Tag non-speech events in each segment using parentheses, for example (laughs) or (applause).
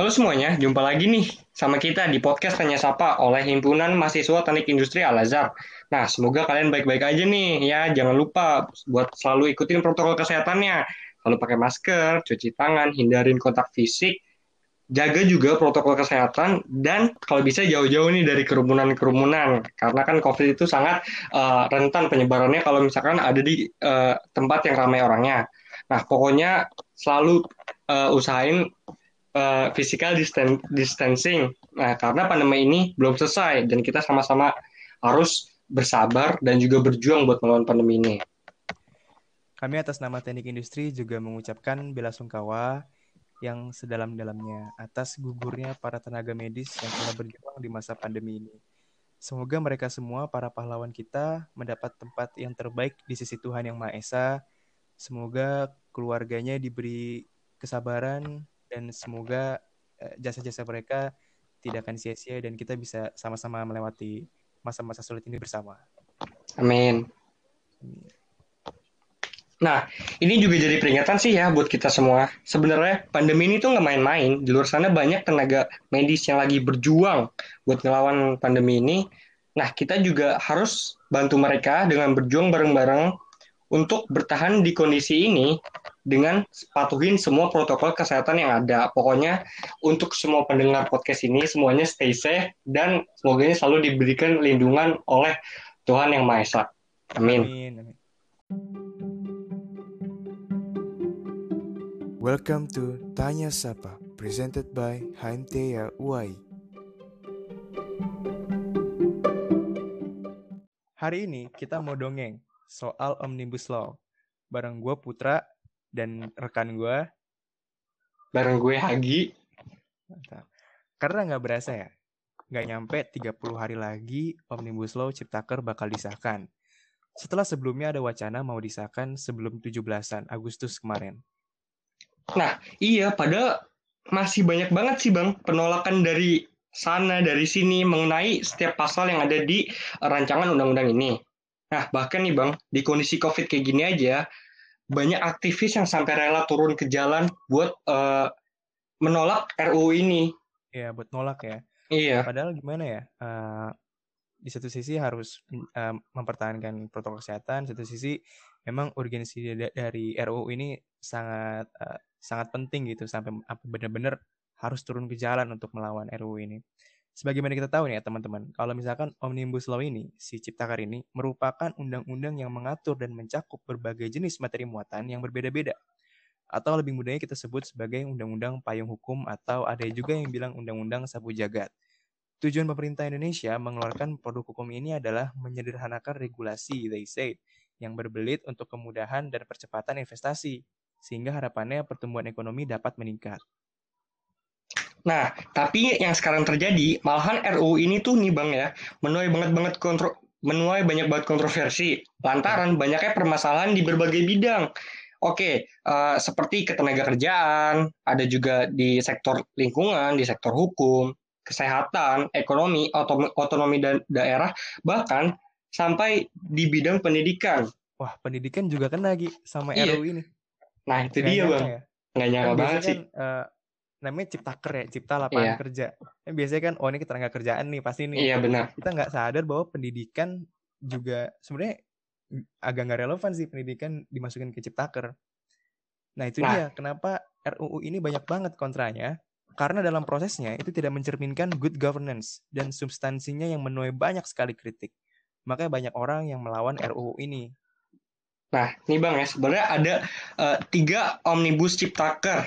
Halo semuanya, jumpa lagi nih sama kita di podcast Tanya Sapa oleh Himpunan Mahasiswa Teknik Industri Al-Azhar. Nah, semoga kalian baik-baik aja nih ya. Jangan lupa buat selalu ikutin protokol kesehatannya. Selalu pakai masker, cuci tangan, hindarin kontak fisik, jaga juga protokol kesehatan dan kalau bisa jauh-jauh nih dari kerumunan-kerumunan karena kan COVID itu sangat uh, rentan penyebarannya kalau misalkan ada di uh, tempat yang ramai orangnya. Nah, pokoknya selalu uh, usahain uh, physical distancing. Nah, karena pandemi ini belum selesai dan kita sama-sama harus bersabar dan juga berjuang buat melawan pandemi ini. Kami atas nama Teknik Industri juga mengucapkan bela sungkawa yang sedalam-dalamnya atas gugurnya para tenaga medis yang telah berjuang di masa pandemi ini. Semoga mereka semua, para pahlawan kita, mendapat tempat yang terbaik di sisi Tuhan Yang Maha Esa. Semoga keluarganya diberi kesabaran, dan semoga eh, jasa-jasa mereka tidak akan sia-sia dan kita bisa sama-sama melewati masa-masa sulit ini bersama. Amin. Nah, ini juga jadi peringatan sih ya buat kita semua. Sebenarnya pandemi ini tuh nggak main-main. Di luar sana banyak tenaga medis yang lagi berjuang buat ngelawan pandemi ini. Nah, kita juga harus bantu mereka dengan berjuang bareng-bareng untuk bertahan di kondisi ini dengan patuhin semua protokol kesehatan yang ada. Pokoknya untuk semua pendengar podcast ini semuanya stay safe dan semoga selalu diberikan lindungan oleh Tuhan yang Maha Esa. Amin. Amin. Amin. Welcome to Tanya Sapa, presented by HMTA UI. Hari ini kita mau dongeng soal Omnibus Law. Bareng gue Putra dan rekan gue. Bareng gue Hagi. Karena nggak berasa ya, nggak nyampe 30 hari lagi Omnibus Law Ciptaker bakal disahkan. Setelah sebelumnya ada wacana mau disahkan sebelum 17-an Agustus kemarin. Nah, iya, pada masih banyak banget sih Bang penolakan dari sana dari sini mengenai setiap pasal yang ada di rancangan undang-undang ini. Nah, bahkan nih Bang, di kondisi Covid kayak gini aja, banyak aktivis yang sampai rela turun ke jalan buat uh, menolak RUU ini. Iya, buat nolak ya. Iya. Padahal gimana ya? Uh, di satu sisi harus uh, mempertahankan protokol kesehatan, satu sisi memang urgensi dari RUU ini sangat uh, sangat penting gitu sampai benar-benar harus turun ke jalan untuk melawan RUU ini sebagaimana kita tahu nih ya teman-teman, kalau misalkan Omnibus Law ini, si Ciptakar ini, merupakan undang-undang yang mengatur dan mencakup berbagai jenis materi muatan yang berbeda-beda. Atau lebih mudahnya kita sebut sebagai undang-undang payung hukum atau ada juga yang bilang undang-undang sapu jagat. Tujuan pemerintah Indonesia mengeluarkan produk hukum ini adalah menyederhanakan regulasi, they say, yang berbelit untuk kemudahan dan percepatan investasi, sehingga harapannya pertumbuhan ekonomi dapat meningkat. Nah, tapi yang sekarang terjadi, malahan RUU ini tuh nih Bang ya, menuai banget banget kontro menuai banyak banget kontroversi lantaran banyaknya permasalahan di berbagai bidang. Oke, uh, seperti ketenaga kerjaan, ada juga di sektor lingkungan, di sektor hukum, kesehatan, ekonomi, otonomi dan daerah, bahkan sampai di bidang pendidikan. Wah, pendidikan juga kena lagi sama iya. RUU ini. Nah, itu Nggak dia, Bang. Ya? Nggak nyangka kan banget sih. Kan, uh, namanya ciptaker ya, cipta lapangan yeah. kerja. Yang biasanya kan, oh ini ketenaga kerjaan nih pasti nih. Iya yeah, benar. Kita nggak sadar bahwa pendidikan juga sebenarnya agak nggak relevan sih pendidikan dimasukin ke ciptaker. Nah itu nah. dia kenapa RUU ini banyak banget kontranya. Karena dalam prosesnya itu tidak mencerminkan good governance dan substansinya yang menuai banyak sekali kritik. Makanya banyak orang yang melawan RUU ini. Nah, ini Bang ya, sebenarnya ada uh, tiga omnibus ciptaker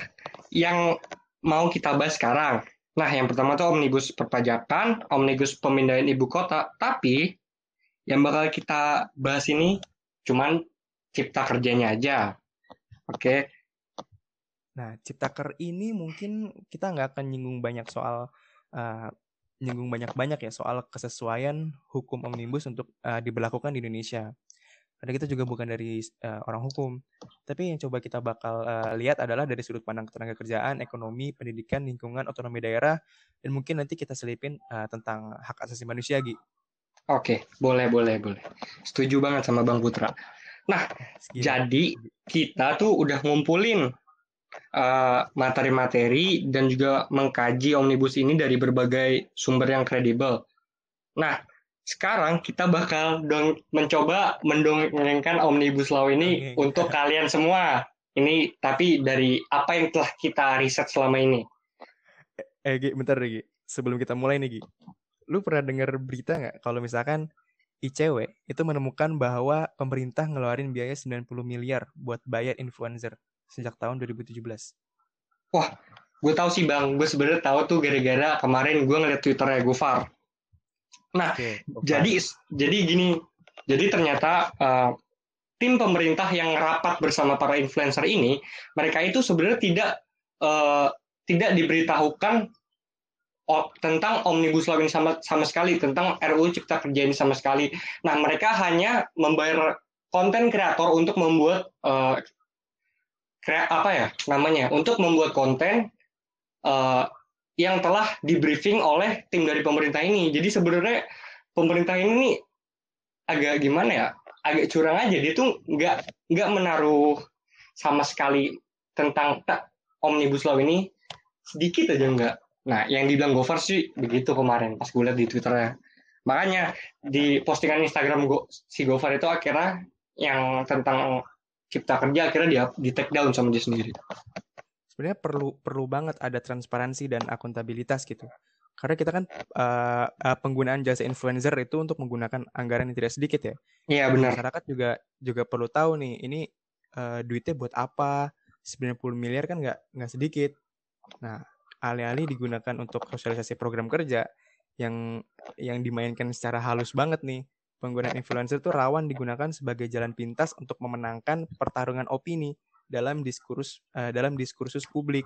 yang mau kita bahas sekarang. Nah, yang pertama tuh omnibus perpajakan, omnibus pemindahan ibu kota. Tapi yang bakal kita bahas ini cuman cipta kerjanya aja. Oke. Okay. Nah, ciptaker ini mungkin kita nggak akan nyinggung banyak soal uh, nyinggung banyak-banyak ya soal kesesuaian hukum omnibus untuk uh, diberlakukan di Indonesia karena kita juga bukan dari uh, orang hukum. Tapi yang coba kita bakal uh, lihat adalah dari sudut pandang tenaga kerjaan, ekonomi, pendidikan, lingkungan, otonomi daerah, dan mungkin nanti kita selipin uh, tentang hak asasi manusia, Gi. Oke, boleh, boleh, boleh. Setuju banget sama Bang Putra. Nah, jadi kita tuh udah ngumpulin materi-materi dan juga mengkaji omnibus ini dari berbagai sumber yang kredibel. Nah, sekarang kita bakal dong mencoba mendongengkan omnibus law ini Oke. untuk kalian semua. Ini tapi dari apa yang telah kita riset selama ini. Eh, Gi, bentar deh, Gi. Sebelum kita mulai nih, Gi. Lu pernah dengar berita nggak kalau misalkan ICW itu menemukan bahwa pemerintah ngeluarin biaya 90 miliar buat bayar influencer sejak tahun 2017. Gue tahu sih bang, gue sebenarnya tahu tuh gara-gara kemarin gue ngeliat twitternya Gofar. Nah, Oke. jadi jadi gini, jadi ternyata eh, tim pemerintah yang rapat bersama para influencer ini, mereka itu sebenarnya tidak eh, tidak diberitahukan tentang omnibus law ini sama sama sekali tentang RUU Cipta Kerja ini sama sekali. Nah, mereka hanya membayar konten kreator untuk membuat eh, krea- apa ya namanya untuk membuat konten eh, yang telah di briefing oleh tim dari pemerintah ini. Jadi sebenarnya pemerintah ini nih agak gimana ya? Agak curang aja. Dia tuh nggak nggak menaruh sama sekali tentang tak omnibus law ini sedikit aja nggak. Nah, yang dibilang Gofar sih begitu kemarin pas gue lihat di Twitternya. Makanya di postingan Instagram Go, si Gofar itu akhirnya yang tentang cipta kerja akhirnya dia di take down sama dia sendiri. Sebenarnya perlu perlu banget ada transparansi dan akuntabilitas gitu. Karena kita kan eh, eh, penggunaan jasa influencer itu untuk menggunakan anggaran yang tidak sedikit ya. Iya benar. Masyarakat juga juga perlu tahu nih ini eh, duitnya buat apa? 90 miliar kan nggak nggak sedikit. Nah, alih-alih digunakan untuk sosialisasi program kerja yang yang dimainkan secara halus banget nih. Penggunaan influencer itu rawan digunakan sebagai jalan pintas untuk memenangkan pertarungan opini dalam diskursus eh, dalam diskursus publik.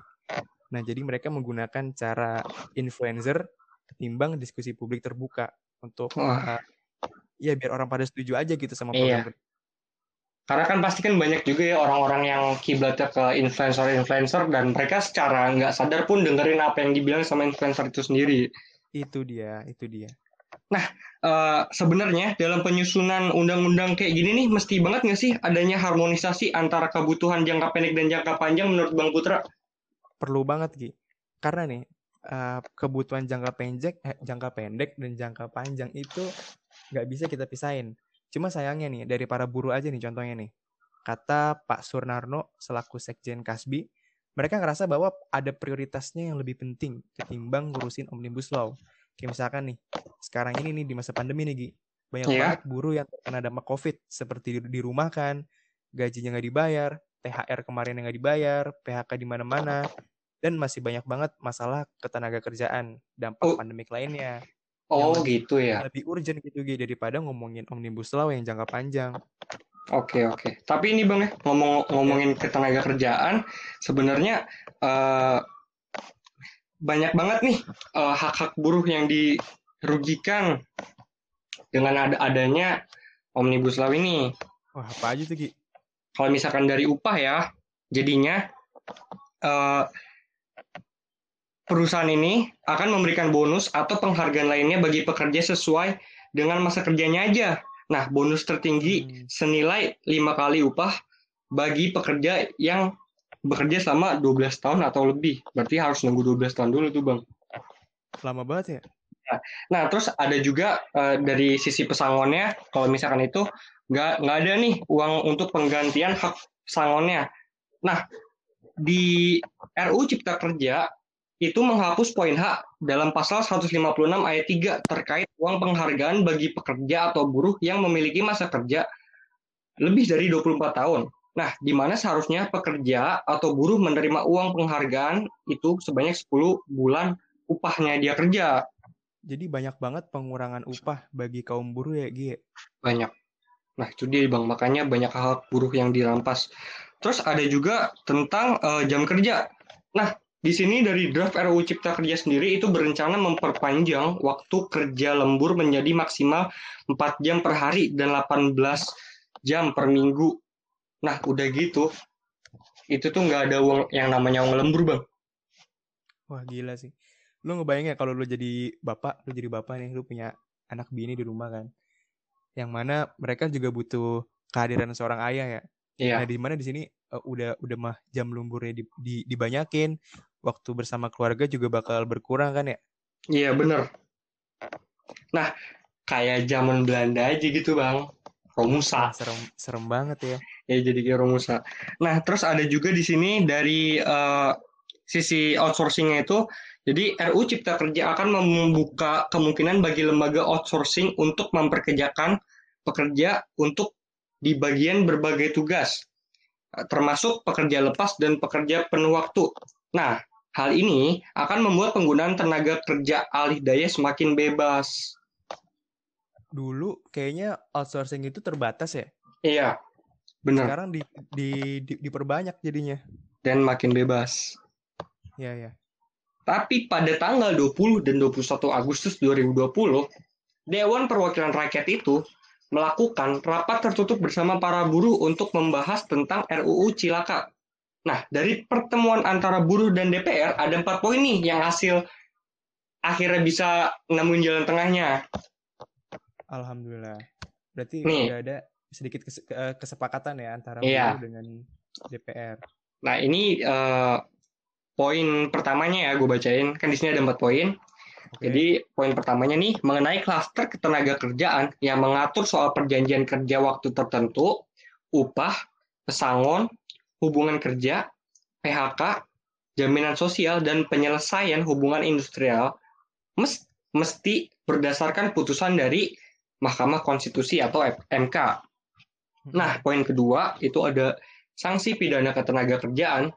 Nah, jadi mereka menggunakan cara influencer ketimbang diskusi publik terbuka untuk Wah. eh, ya biar orang pada setuju aja gitu sama Iya. program. Karena kan pasti kan banyak juga ya orang-orang yang kiblatnya ke influencer-influencer dan mereka secara nggak sadar pun dengerin apa yang dibilang sama influencer itu sendiri. Itu dia, itu dia. Eh, sebenarnya dalam penyusunan undang-undang kayak gini nih mesti banget nggak sih adanya harmonisasi antara kebutuhan jangka pendek dan jangka panjang menurut Bang Putra? Perlu banget Gi. Karena nih eh, kebutuhan jangka pendek, eh, jangka pendek dan jangka panjang itu nggak bisa kita pisahin. Cuma sayangnya nih dari para buruh aja nih contohnya nih. Kata Pak Surnarno selaku Sekjen Kasbi, mereka ngerasa bahwa ada prioritasnya yang lebih penting ketimbang ngurusin omnibus law. Kayak misalkan nih, sekarang ini nih di masa pandemi nih Gi, banyak Iya. banget buruh yang terkena dampak COVID seperti di, rumah kan, gajinya nggak dibayar, THR kemarin yang nggak dibayar, PHK di mana-mana, dan masih banyak banget masalah ketenaga kerjaan, dampak Oh. pandemik lainnya. Oh lebih- gitu ya. Lebih urgent gitu Gi, daripada ngomongin omnibus law yang jangka panjang. Oke oke. Tapi ini bang ya ngomong ngomongin ketenaga kerjaan sebenarnya eh, banyak banget nih eh, hak-hak buruh yang dirugikan dengan ada adanya omnibus law ini. Wah, apa aja tuh Gi? Kalau misalkan dari upah ya, jadinya eh, perusahaan ini akan memberikan bonus atau penghargaan lainnya bagi pekerja sesuai dengan masa kerjanya aja. Nah, bonus tertinggi Hmm. senilai lima kali upah bagi pekerja yang bekerja selama 12 tahun atau lebih. Berarti harus nunggu 12 tahun dulu tuh, Bang. Lama banget ya? Nah, terus ada juga eh, dari sisi pesangonnya, kalau misalkan itu nggak nggak ada nih uang untuk penggantian hak pesangonnya. Nah, di RU Cipta Kerja itu menghapus poin H dalam pasal 156 ayat 3 terkait uang penghargaan bagi pekerja atau buruh yang memiliki masa kerja lebih dari 24 tahun. Nah, di mana seharusnya pekerja atau buruh menerima uang penghargaan itu sebanyak 10 bulan upahnya dia kerja. Jadi banyak banget pengurangan upah bagi kaum buruh ya Gi. banyak. Nah, itu dia Bang, makanya banyak hak buruh yang dirampas. Terus ada juga tentang eh, jam kerja. Nah, di sini dari draft RUU Cipta Kerja sendiri itu berencana memperpanjang waktu kerja lembur menjadi maksimal 4 jam per hari dan 18 jam per minggu. Nah, udah gitu, itu tuh nggak ada uang yang namanya uang lembur, Bang. Wah gila sih. Lu ngebayang ya kalau lu jadi bapak, lu jadi bapak nih, lu punya anak bini di rumah kan. Yang mana mereka juga butuh kehadiran seorang ayah ya. Iya. Nah, di mana di sini eh, udah udah mah jam lemburnya di, di- dibanyakin, waktu bersama keluarga juga bakal berkurang kan ya? Iya, bener. Nah, kayak zaman Belanda aja gitu, Bang. Romusa. Serem serem banget ya. Ya, jadi kayak Romusa. Nah, terus ada juga di sini dari eh, sisi outsourcingnya itu, jadi RU Cipta Kerja akan membuka kemungkinan bagi lembaga outsourcing untuk memperkerjakan pekerja untuk di bagian berbagai tugas, termasuk pekerja lepas dan pekerja penuh waktu. Nah, hal ini akan membuat penggunaan tenaga kerja alih daya semakin bebas. Dulu kayaknya outsourcing itu terbatas ya. Iya, benar. Sekarang di, di, di- diperbanyak jadinya. Dan makin bebas. Ya ya. Tapi pada tanggal 20 dan 21 Agustus 2020, Dewan Perwakilan Rakyat itu melakukan rapat tertutup bersama para buruh untuk membahas tentang RUU Cilaka. Nah, dari pertemuan antara buruh dan DPR ada empat poin nih yang hasil akhirnya bisa nemuin jalan tengahnya. Alhamdulillah. Berarti Nih. udah ada sedikit kes- ke- kesepakatan ya antara Iya. buruh dengan DPR. Nah, ini eh, poin pertamanya ya, gue bacain. Kan di sini ada empat poin. Oke. Jadi poin pertamanya nih mengenai klaster ketenaga kerjaan yang mengatur soal perjanjian kerja waktu tertentu, upah, pesangon, hubungan kerja, PHK, jaminan sosial dan penyelesaian hubungan industrial mes- mesti berdasarkan putusan dari Mahkamah Konstitusi atau MK. Nah, poin kedua itu ada sanksi pidana ketenaga kerjaan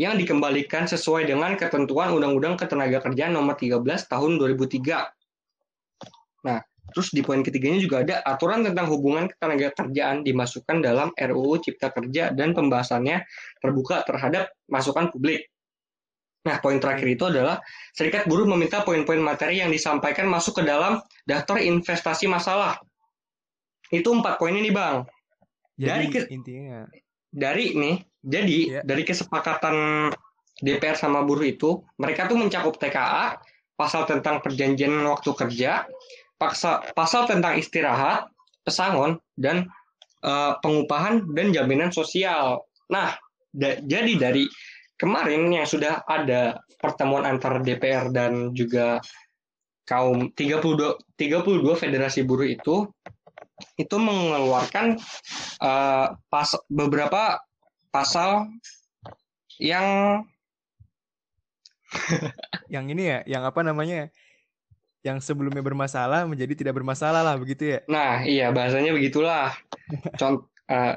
yang dikembalikan sesuai dengan ketentuan Undang-Undang Ketenagakerjaan Nomor 13 Tahun 2003. Nah, terus di poin ketiganya juga ada aturan tentang hubungan ketenagakerjaan dimasukkan dalam RUU Cipta Kerja dan pembahasannya terbuka terhadap masukan publik. Nah, poin terakhir itu adalah serikat buruh meminta poin-poin materi yang disampaikan masuk ke dalam daftar investasi masalah. Itu empat poin ini, Bang. Jadi dari ke- intinya dari nih jadi Iya. dari kesepakatan DPR sama buruh itu mereka tuh mencakup TKA pasal tentang perjanjian waktu kerja pasal pasal tentang istirahat pesangon dan eh, pengupahan dan jaminan sosial nah da- jadi dari kemarin yang sudah ada pertemuan antara DPR dan juga kaum 32 32 federasi buruh itu itu mengeluarkan eh, pas beberapa pasal yang (laughs) yang ini ya, yang apa namanya? Yang sebelumnya bermasalah menjadi tidak bermasalah lah begitu ya. nah iya bahasanya begitulah Contoh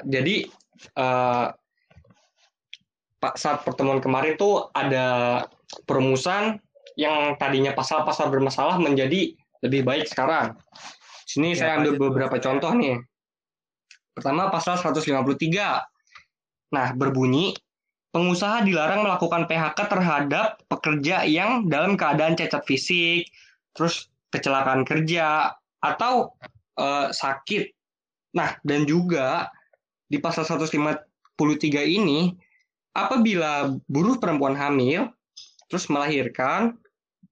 jadi eh, pak saat pertemuan kemarin tuh ada perumusan yang tadinya pasal-pasal bermasalah menjadi lebih baik sekarang. Sini Ya, saya ambil beberapa Mas? contoh nih. Pertama pasal 153. Nah, berbunyi pengusaha dilarang melakukan PHK terhadap pekerja yang dalam keadaan cacat fisik, terus kecelakaan kerja atau eh, sakit. Nah, dan juga di pasal 153 ini apabila buruh perempuan hamil terus melahirkan,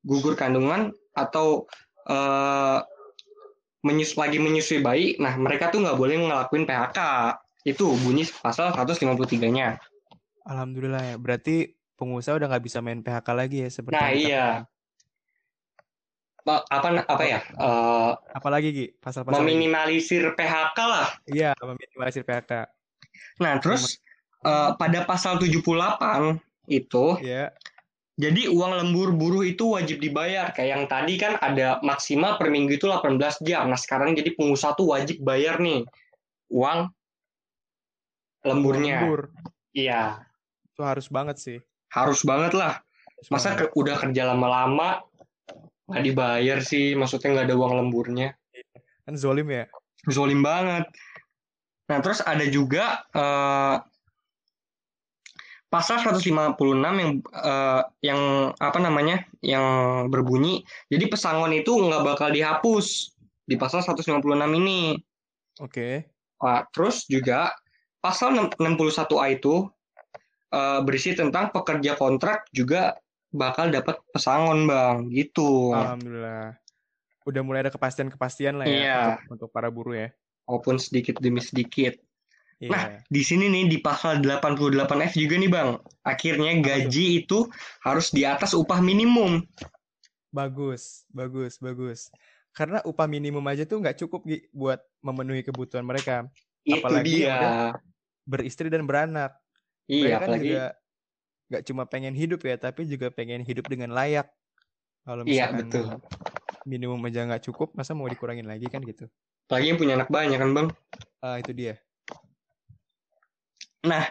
gugur kandungan atau eh, menyus lagi menyusui bayi, nah mereka tuh nggak boleh ngelakuin PHK. Itu bunyi pasal 153-nya. Alhamdulillah ya. Berarti pengusaha udah nggak bisa main PHK lagi ya seperti Nah, iya. Apa apa, apa ya? eh, Apalagi Gi? Pasal-pasal ini. meminimalisir PHK lah. Iya, meminimalisir PHK. Nah, terus eh, pada pasal 78 itu Ya. Jadi uang lembur buruh itu wajib dibayar. Kayak yang tadi kan ada maksimal per minggu itu 18 jam. Nah sekarang jadi pengusaha tuh wajib bayar nih uang lemburnya. Lembur. Iya, Itu harus banget sih. harus banget lah. Harus Masa banget. ke- udah kerja lama-lama nggak dibayar sih, maksudnya nggak ada uang lemburnya. kan zolim ya. Zolim banget. Nah terus ada juga eh, pasal 156 yang eh, yang apa namanya yang berbunyi jadi pesangon itu nggak bakal dihapus di pasal 156 ini. Oke. Wah, terus juga pasal 61A itu eh, berisi tentang pekerja kontrak juga bakal dapat pesangon bang gitu. Alhamdulillah. Udah mulai ada kepastian-kepastian lah ya Iya. untuk, untuk para buruh ya. Walaupun sedikit demi sedikit. Iya. Nah, di sini nih di pasal 88F juga nih Bang. Akhirnya gaji itu harus di atas upah minimum. bagus, bagus, bagus. Karena upah minimum aja tuh nggak cukup Gi, buat memenuhi kebutuhan mereka. Itu Apalagi dia. beristri dan beranak. Iya, mereka kan apalagi juga nggak cuma pengen hidup ya, tapi juga pengen hidup dengan layak. Kalau Iya, misalkan betul. minimum aja nggak cukup, masa mau dikurangin lagi kan gitu? apalagi yang punya anak banyak kan Bang. Ah itu dia. Nah,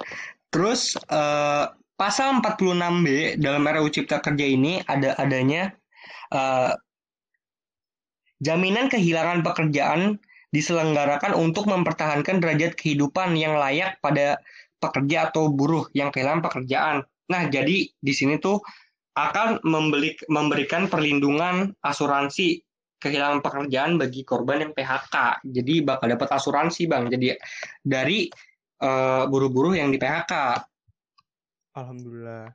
terus eh, pasal 46B dalam RUU Cipta Kerja ini ada adanya eh, jaminan kehilangan pekerjaan diselenggarakan untuk mempertahankan derajat kehidupan yang layak pada pekerja atau buruh yang kehilangan pekerjaan. Nah, jadi di sini tuh akan membeli, memberikan perlindungan asuransi kehilangan pekerjaan bagi korban yang PHK. Jadi bakal dapat asuransi, Bang. Jadi dari buruh-buruh yang di PHK. Alhamdulillah.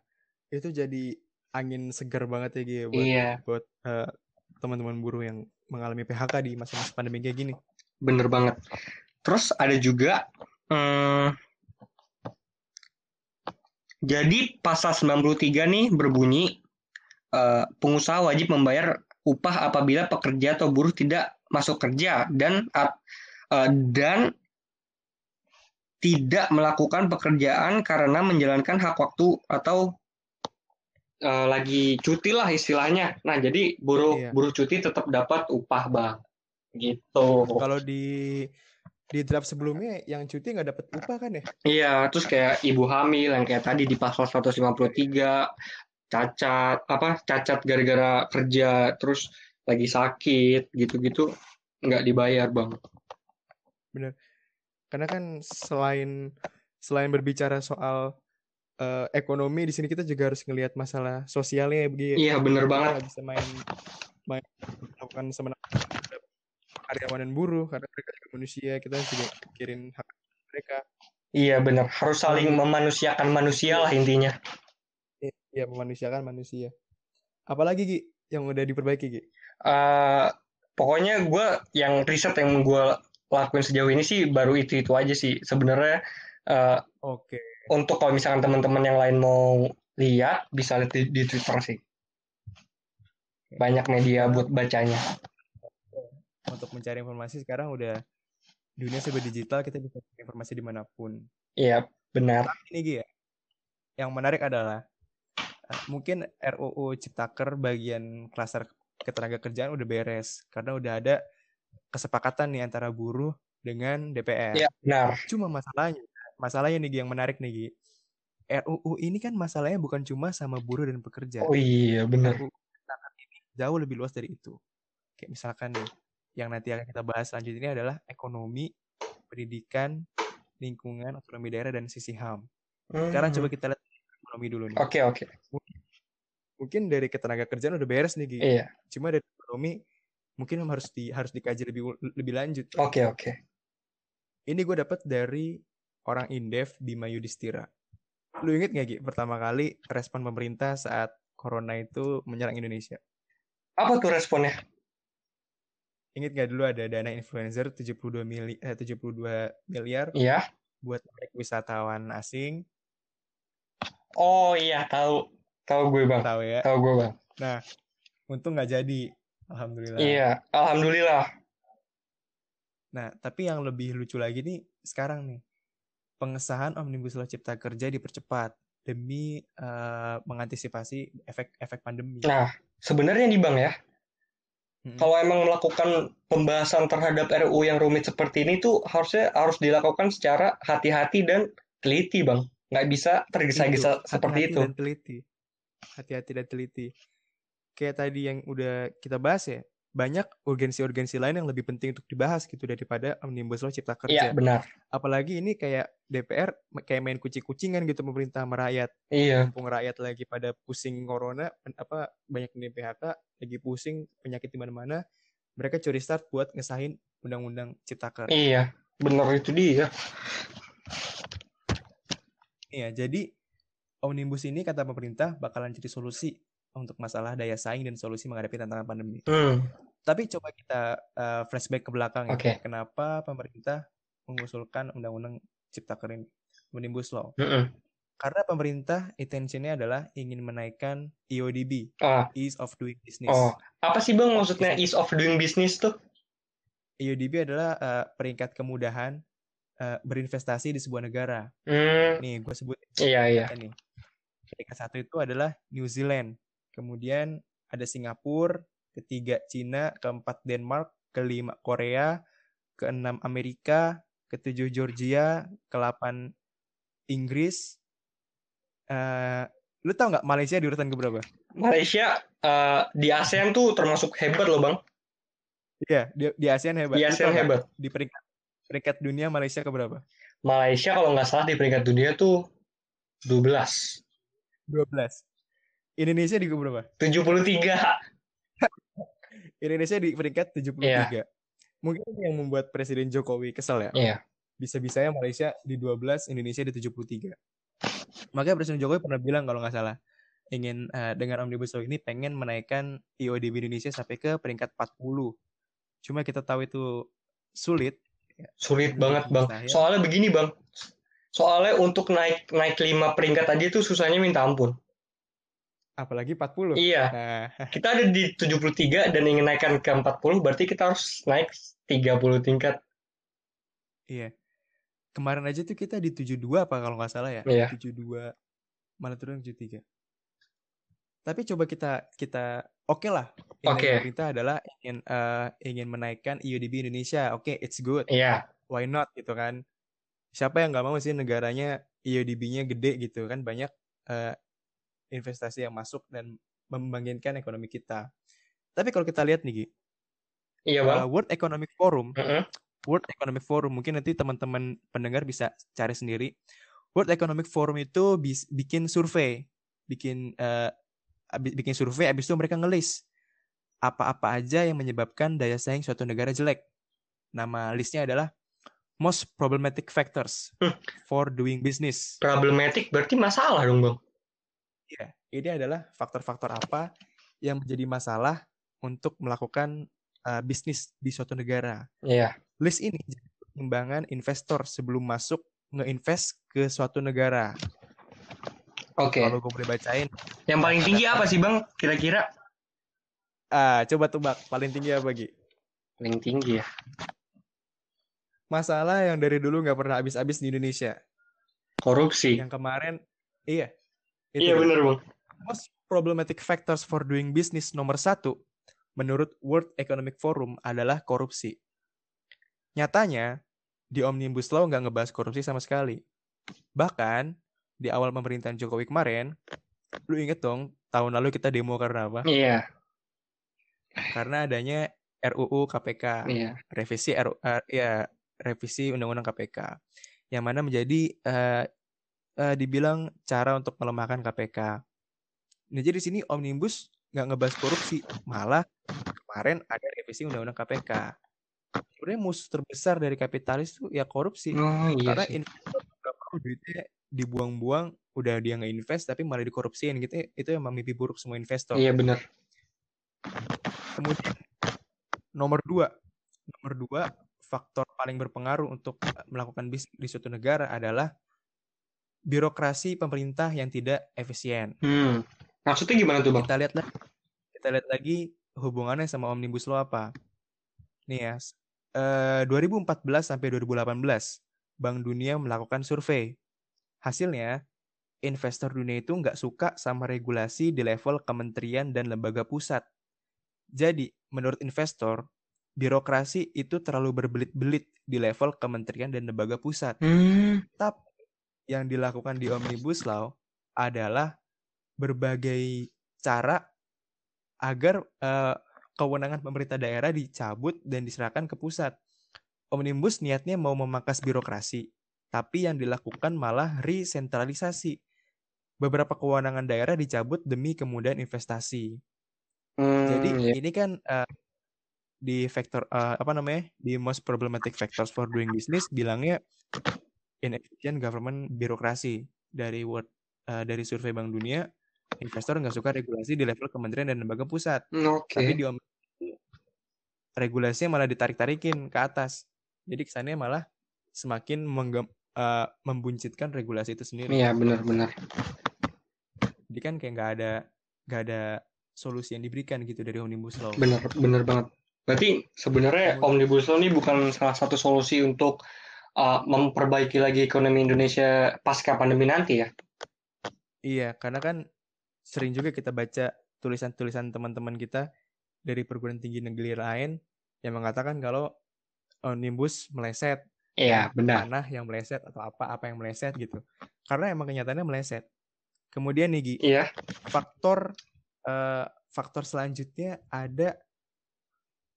Itu jadi angin segar banget ya Gi, ya, buat Iya, buat eh, teman-teman buruh yang mengalami PHK di masa-masa pandemi kayak gini. bener banget. Terus ada juga hmm, jadi pasal 93 nih berbunyi eh, pengusaha wajib membayar upah apabila pekerja atau buruh tidak masuk kerja dan eh, dan tidak melakukan pekerjaan karena menjalankan hak waktu atau eh, lagi cuti lah istilahnya. Nah, jadi buruh Iya. buruh cuti tetap dapat upah, Bang. Gitu. Kalau di di draft sebelumnya yang cuti nggak dapat upah kan ya? Iya, terus kayak ibu hamil yang kayak tadi di pasal 153 cacat apa cacat gara-gara kerja terus lagi sakit gitu-gitu nggak dibayar, Bang. Karena kan selain selain berbicara soal eh, ekonomi di sini kita juga harus ngelihat masalah sosialnya ya Gi. Iya, Kita banget. bisa main main melakukan semena karyawan dan buruh karena mereka juga manusia kita juga pikirin hak mereka Iya, bener. Harus saling memanusiakan manusia lah intinya. ya memanusiakan manusia apalagi Gi yang udah diperbaiki Gi eh pokoknya gue yang riset yang gue lakuin sejauh ini sih baru itu itu aja sih. Sebenarnya eh, oke. untuk kalau misalkan teman-teman yang lain mau lihat bisa lihat di, di Twitter sih. Banyak media buat bacanya. Untuk mencari informasi sekarang udah dunia serba digital kita bisa cari informasi di mana pun. Iya benar. Ini Gi ya yang menarik adalah eh, mungkin RUU Ciptaker bagian klaster ketenaga kerjaan udah beres. Karena udah ada kesepakatan nih antara buruh dengan DPR. iya benar Cuma masalahnya, masalahnya nih yang menarik nih Gi. RUU ini kan masalahnya bukan cuma sama buruh dan pekerja. oh iya benar RUU Ciptaker ini jauh lebih luas dari itu. Kayak misalkan nih, yang nanti akan kita bahas selanjutnya ini adalah ekonomi, pendidikan, lingkungan, otonomi daerah, dan sisi HAM. Sekarang coba kita lihat ekonomi dulu nih. Hmm. oke oke Mungkin dari ketenaga kerjaan udah beres nih Gi. iya Cuma dari ekonomi mungkin harus di harus dikaji lebih lebih lanjut. oke oke Ini gue dapat dari orang Indef Bima Yudhistira. Lu inget gak Gi, pertama kali respon pemerintah saat corona itu menyerang Indonesia? apa tuh responnya Ingat gak dulu ada dana influencer 72 mili eh, 72 miliar iya buat narik wisatawan asing, oh iya tahu tahu gue bang tahu ya. tahu gue bang Nah, untung nggak jadi. Alhamdulillah. iya alhamdulillah Nah, tapi yang lebih lucu lagi nih sekarang nih. Pengesahan Omnibus Law Cipta Kerja dipercepat demi eh, mengantisipasi efek-efek pandemi. nah sebenarnya nih bang ya Mm-mm. kalau emang melakukan pembahasan terhadap RUU yang rumit seperti ini tuh harusnya harus dilakukan secara hati-hati dan teliti bang nggak bisa tergesa-gesa Itu, seperti hati-hati itu dan teliti. Hati-hati dan teliti. Kayak tadi yang udah kita bahas ya, banyak urgensi-urgensi lain yang lebih penting untuk dibahas gitu daripada Omnibus Law Cipta iya Kerja. benar Apalagi ini kayak DPR kayak main kucing-kucingan gitu pemerintah sama rakyat. iya mumpung rakyat lagi pada pusing corona apa banyak di PHK lagi pusing penyakit di mana-mana mereka curi start buat ngesahin undang-undang ciptaker iya benar itu dia Iya, jadi omnibus ini kata pemerintah bakalan jadi solusi untuk masalah daya saing dan solusi menghadapi tantangan pandemi. hmm. Tapi coba kita uh, flashback ke belakang ya. Oke. Kenapa pemerintah mengusulkan undang-undang Ciptaker ini, Omnibus Law. Mm-mm. Karena pemerintah intentionnya adalah ingin menaikkan EODB, Oh, Ease of Doing Business. oh. Apa sih bang maksudnya ease of doing business tuh? EODB adalah eh, peringkat kemudahan eh, berinvestasi di sebuah negara. Hmm, Nih, gue sebut iya iya. nih. Peringkat satu itu adalah New Zealand. Kemudian ada Singapura, ketiga Cina, keempat Denmark, kelima Korea, keenam Amerika, ketujuh Georgia, kelapan Inggris. Eh, lu tau nggak Malaysia di urutan keberapa? Malaysia eh, di ASEAN tuh termasuk hebat loh bang. Iya, di, di ASEAN hebat. Di ASEAN hebat. Di peringkat peringkat dunia Malaysia keberapa? Malaysia kalau nggak salah di peringkat dunia tuh 12. 12. Indonesia di keberapa? 73. (laughs) Indonesia di peringkat 73. Iya. Mungkin yang membuat Presiden Jokowi kesel ya. Iya. Bisa-bisanya Malaysia di 12, Indonesia di 73. Makanya Presiden Jokowi pernah bilang kalau nggak salah, ingin eh, dengan Omnibus Law ini pengen menaikkan IODB Indonesia sampai ke peringkat 40. Cuma kita tahu itu sulit. Sulit Mungkin banget bang. mustahil. Soalnya begini bang. Soalnya untuk naik naik 5 peringkat aja tuh susahnya minta ampun. Apalagi 40. Iya. Nah, (laughs) Kita ada di 73 dan ingin naikkan ke 40 berarti kita harus naik 30 tingkat. iya. Kemarin aja tuh kita di 72 apa kalau nggak salah ya? Iya. 72 mana turun 73. Tapi coba kita kita oke lah. Yang Oke. dari pemerintah adalah ingin eh, ingin menaikkan IODB Indonesia. Oke, it's good. Iya. Why not gitu kan? Siapa yang nggak mau sih negaranya IODB-nya gede gitu kan banyak eh, investasi yang masuk dan membangkitkan ekonomi kita. Tapi kalau kita lihat nih, Gi, Iya bang. eh, World Economic Forum Heeh. World Economic Forum mungkin nanti teman-teman pendengar bisa cari sendiri. World Economic Forum itu bis- bikin survei, bikin abi- bikin survei abis itu mereka ngelis apa-apa aja yang menyebabkan daya saing suatu negara jelek. Nama listnya adalah most problematic factors Hmm. for doing business. Problematik berarti masalah dong bang. Ya, ini adalah faktor-faktor apa yang menjadi masalah untuk melakukan eh, bisnis di suatu negara. Iya. List ini jadi pertimbangan investor sebelum masuk nge-invest ke suatu negara. Oke. Kalau gue boleh bacain, Yang paling tinggi apa sih bang? Kira-kira? ah coba tebak paling tinggi apa Gi? Paling tinggi ya. Masalah yang dari dulu nggak pernah habis-habis di Indonesia. Korupsi. Yang kemarin, iya. Iya dia. bener bang. Most problematic factors for doing business nomor satu menurut World Economic Forum adalah korupsi. Nyatanya, di Omnibus Law nggak ngebahas korupsi sama sekali. Bahkan, di awal pemerintahan Jokowi kemarin, lu inget dong, tahun lalu kita demo karena apa? Iya. Karena adanya RUU KPK, Iya. revisi RU, eh, ya revisi Undang-Undang KPK, yang mana menjadi eh, eh, dibilang cara untuk melemahkan KPK. Nah, jadi di sini Omnibus nggak ngebahas korupsi, malah kemarin ada revisi Undang-Undang KPK. Sebenarnya musuh terbesar dari kapitalis itu ya korupsi. Oh iya Karena sih. investor nggak mau duitnya dibuang-buang, udah dia nggak invest tapi malah dikorupsiin gitu. Itu emang mimpi buruk semua investor. Iya bener. Kemudian nomor dua, nomor dua faktor paling berpengaruh untuk melakukan bisnis di suatu negara adalah birokrasi pemerintah yang tidak efisien. Hmm. Maksudnya gimana tuh bang? Kita lihat lagi, kita lihat lagi hubungannya sama omnibus law apa. Nih ya, eh, 2014 sampai 2018, Bank Dunia melakukan survei. Hasilnya, investor dunia itu nggak suka sama regulasi di level kementerian dan lembaga pusat. Jadi, menurut investor, birokrasi itu terlalu berbelit-belit di level kementerian dan lembaga pusat. Hmm. Tapi yang dilakukan di Omnibus Law adalah berbagai cara agar eh, kewenangan pemerintah daerah dicabut dan diserahkan ke pusat. Omnibus niatnya mau memangkas birokrasi, tapi yang dilakukan malah resentralisasi. Beberapa kewenangan daerah dicabut demi kemudahan investasi. Hmm, Jadi iya. ini kan eh, di faktor eh, apa namanya di most problematic factors for doing business bilangnya inefficient government birokrasi dari World eh, dari survei Bank Dunia investor nggak suka regulasi di level kementerian dan lembaga pusat Hmm, Oke. tapi di regulasinya malah ditarik-tarikin ke atas jadi kesannya malah semakin menggem- uh, membuncitkan regulasi itu sendiri. Iya benar-benar. Jadi kan kayak nggak ada nggak ada solusi yang diberikan gitu dari omnibus law. Bener bener banget. Berarti sebenarnya omnibus law ini bukan salah satu solusi untuk uh, memperbaiki lagi ekonomi Indonesia pasca pandemi nanti ya? Iya, karena kan sering juga kita baca tulisan-tulisan teman-teman kita dari perguruan tinggi negeri lain yang mengatakan kalau omnibus meleset. Iya, benar. Tanah yang meleset atau apa-apa yang meleset gitu. Karena emang kenyataannya meleset. Kemudian nih Gi, iya. faktor uh, faktor selanjutnya ada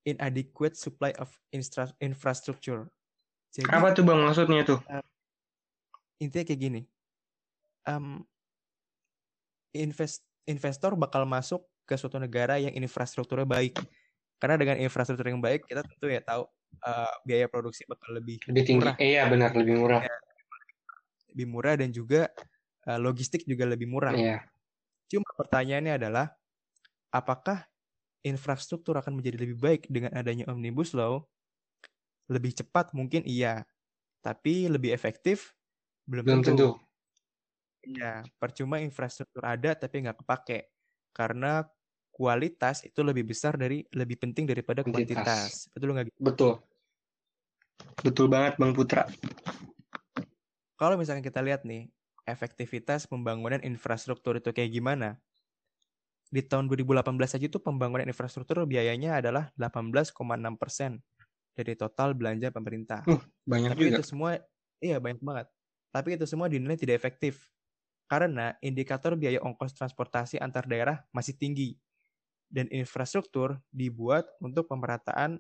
inadequate supply of infra infrastructure. Jadi, apa tuh bang maksudnya tuh? Uh, intinya kayak gini, um, invest investor bakal masuk ke suatu negara yang infrastrukturnya baik. Karena dengan infrastruktur yang baik, kita tentu ya tahu uh, biaya produksi bakal lebih lebih tinggi. Murah. Iya benar lebih murah. Ya, lebih murah dan juga uh, logistik juga lebih murah. Iya. Cuma pertanyaannya adalah apakah infrastruktur akan menjadi lebih baik dengan adanya omnibus law? Lebih cepat mungkin iya, tapi lebih efektif belum, belum tentu. Iya, percuma infrastruktur ada tapi nggak kepake karena kualitas itu lebih besar dari lebih penting daripada kuantitas. Betul nggak? Betul. Betul banget Bang Putra. Kalau misalnya kita lihat nih, efektivitas pembangunan infrastruktur itu kayak gimana? Di tahun 2018 saja itu pembangunan infrastruktur biayanya adalah 18,6 persen dari total belanja pemerintah. Uh, banyak Tapi juga. itu semua, iya banyak banget. Tapi itu semua dinilai tidak efektif karena indikator biaya ongkos transportasi antar daerah masih tinggi dan infrastruktur dibuat untuk pemerataan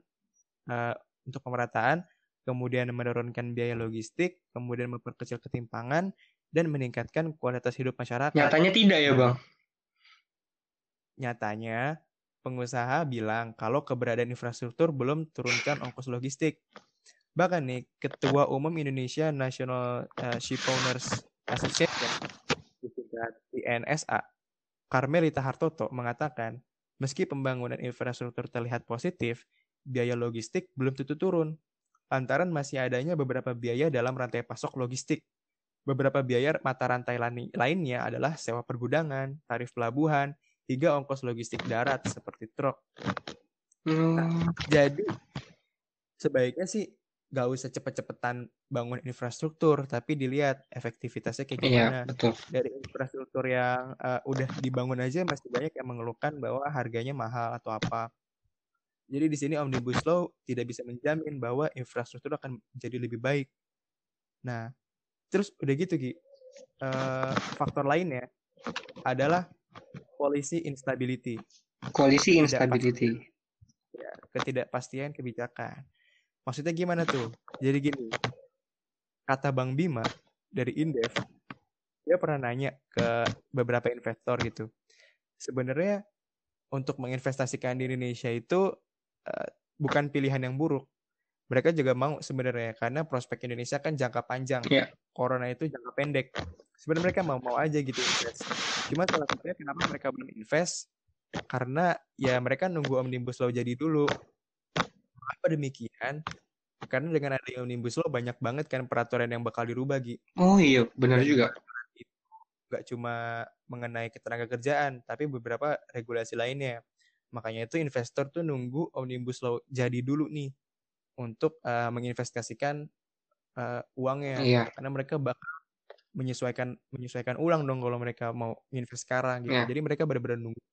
uh, untuk pemerataan kemudian menurunkan biaya logistik kemudian memperkecil ketimpangan dan meningkatkan kualitas hidup masyarakat. Nyatanya tidak ya, Bang? Nyatanya pengusaha bilang kalau keberadaan infrastruktur belum turunkan ongkos logistik. Bahkan nih Ketua Umum Indonesia National uh, Shipowners Association INSA, Karmelita Hartoto mengatakan, meski pembangunan infrastruktur terlihat positif, biaya logistik belum tentu turun. Lantaran masih adanya beberapa biaya dalam rantai pasok logistik. Beberapa biaya mata rantai lainnya adalah sewa pergudangan, tarif pelabuhan, hingga ongkos logistik darat seperti truk. Nah, hmm. jadi sebaiknya sih gak usah cepet-cepetan bangun infrastruktur, tapi dilihat efektivitasnya kayak iya, gimana. Iya, betul. Dari infrastruktur yang uh, udah dibangun aja masih banyak yang mengeluhkan bahwa harganya mahal atau apa. Jadi di sini Omnibus Law tidak bisa menjamin bahwa infrastruktur akan menjadi lebih baik. Nah, terus udah gitu Ki. Uh, faktor lainnya adalah polisi instability. Koalisi instability. Ya, ketidakpastian kebijakan. Maksudnya gimana tuh? Jadi gini, kata Bang Bima dari Indef, dia pernah nanya ke beberapa investor gitu. Sebenarnya untuk menginvestasikan di Indonesia itu uh, bukan pilihan yang buruk. Mereka juga mau sebenarnya karena prospek Indonesia kan jangka panjang. Yeah. Corona itu jangka pendek. Sebenarnya mereka mau-mau aja gitu invest. Cuma salah satunya kenapa mereka belum invest? Karena ya mereka nunggu omnibus law jadi dulu. Apa demikian? Karena dengan ada omnibus law banyak banget kan peraturan yang bakal dirubah Gi. Oh iya, benar juga. Gak cuma mengenai ketenaga kerjaan, tapi beberapa regulasi lainnya. Makanya itu investor tuh nunggu omnibus law jadi dulu nih untuk uh, menginvestasikan uh, uangnya. Iya. Karena mereka bakal menyesuaikan menyesuaikan ulang dong kalau mereka mau invest sekarang gitu. Iya. Jadi mereka benar-benar nunggu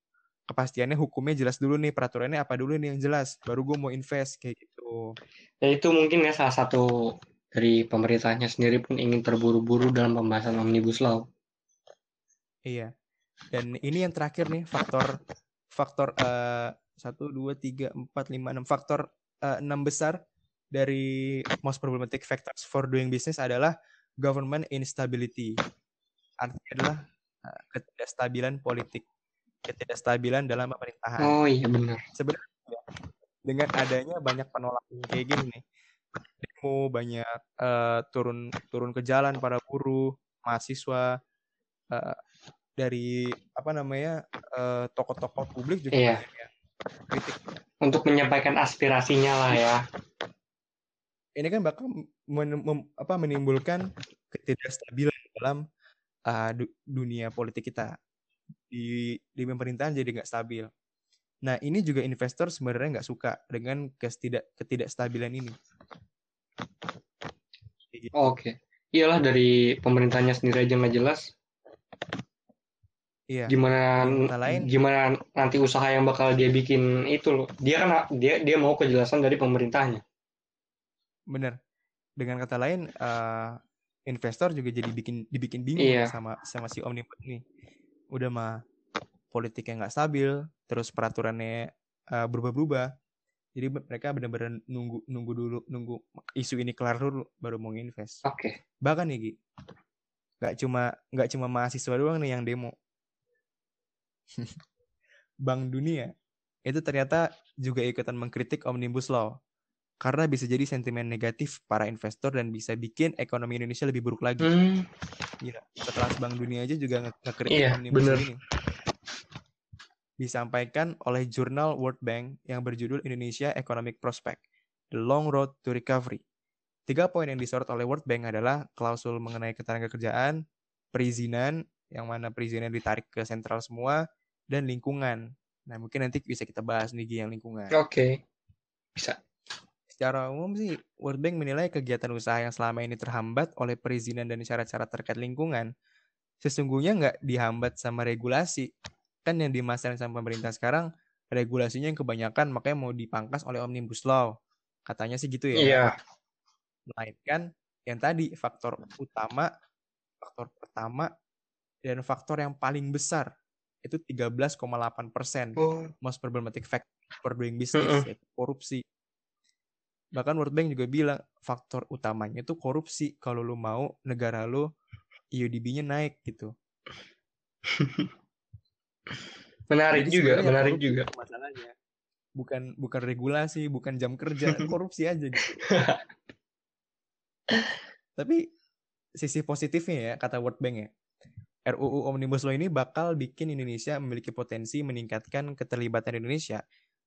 kepastiannya hukumnya jelas dulu nih peraturannya apa dulu nih yang jelas baru gue mau invest kayak gitu ya itu mungkin ya salah satu dari pemerintahnya sendiri pun ingin terburu-buru dalam pembahasan omnibus law iya dan ini yang terakhir nih faktor faktor eh, satu dua tiga empat lima enam faktor uh, enam besar dari most problematic factors for doing business adalah government instability artinya adalah uh, ketidakstabilan politik ketidakstabilan dalam pemerintahan. Oh iya benar. Sebenarnya dengan adanya banyak penolakan kayak gini nih, demo banyak uh, turun turun ke jalan para buruh, mahasiswa uh, dari apa namanya uh, tokoh-tokoh publik juga iya. banyak kritik. Untuk menyampaikan aspirasinya lah ya. Ini kan bakal men, mem, apa, menimbulkan ketidakstabilan dalam uh, du dunia politik kita di di pemerintahan jadi nggak stabil. Nah ini juga investor sebenarnya nggak suka dengan ketidak ketidakstabilan ini. Oke, iyalah dari pemerintahnya sendiri aja nggak jelas. Iya. Gimana lain, gimana nanti usaha yang bakal dia bikin itu loh. Dia kan dia dia mau kejelasan dari pemerintahnya. Bener. Dengan kata lain, uh, investor juga jadi bikin dibikin bingung iya. sama sama si omnibus ini. Udah mah politiknya nggak stabil, terus peraturannya uh, berubah-ubah. Jadi mereka benar-benar nunggu nunggu dulu nunggu isu ini kelar dulu baru mau invest. Oke. Okay. Bahkan nih Gi, nggak cuma nggak cuma mahasiswa doang nih yang demo. (laughs) Bank Dunia itu ternyata juga ikutan mengkritik Omnibus Law karena bisa jadi sentimen negatif para investor dan bisa bikin ekonomi Indonesia lebih buruk lagi. Hmm. Gila, setelah Bank Dunia aja juga ngekritik iya, Omnibus bener. ini. Disampaikan oleh jurnal World Bank yang berjudul Indonesia Economic Prospect, The Long Road to Recovery. Tiga poin yang disorot oleh World Bank adalah klausul mengenai ketenaga kerjaan, perizinan, yang mana perizinan ditarik ke sentral semua, dan lingkungan. Nah, mungkin nanti bisa kita bahas nih yang lingkungan. Oke, okay. bisa. Secara umum sih, World Bank menilai kegiatan usaha yang selama ini terhambat oleh perizinan dan syarat-syarat terkait lingkungan, sesungguhnya nggak dihambat sama regulasi. Kan yang dimasalahkan sama pemerintah sekarang, regulasinya yang kebanyakan makanya mau dipangkas oleh Omnibus Law. Katanya sih gitu ya. Iya. Melainkan yang tadi, faktor utama, faktor pertama, dan faktor yang paling besar itu 13,8 persen oh. most problematic factor for doing business uh -uh. yaitu korupsi. Bahkan World Bank juga bilang faktor utamanya itu korupsi kalau lu mau negara lu EUDB-nya naik gitu. (laughs) menarik Jadi juga, menarik juga. Masalahnya bukan bukan regulasi, bukan jam kerja, (laughs) korupsi aja gitu. (laughs) Tapi sisi positifnya ya kata World Bank ya RUU Omnibus Law ini bakal bikin Indonesia memiliki potensi meningkatkan keterlibatan Indonesia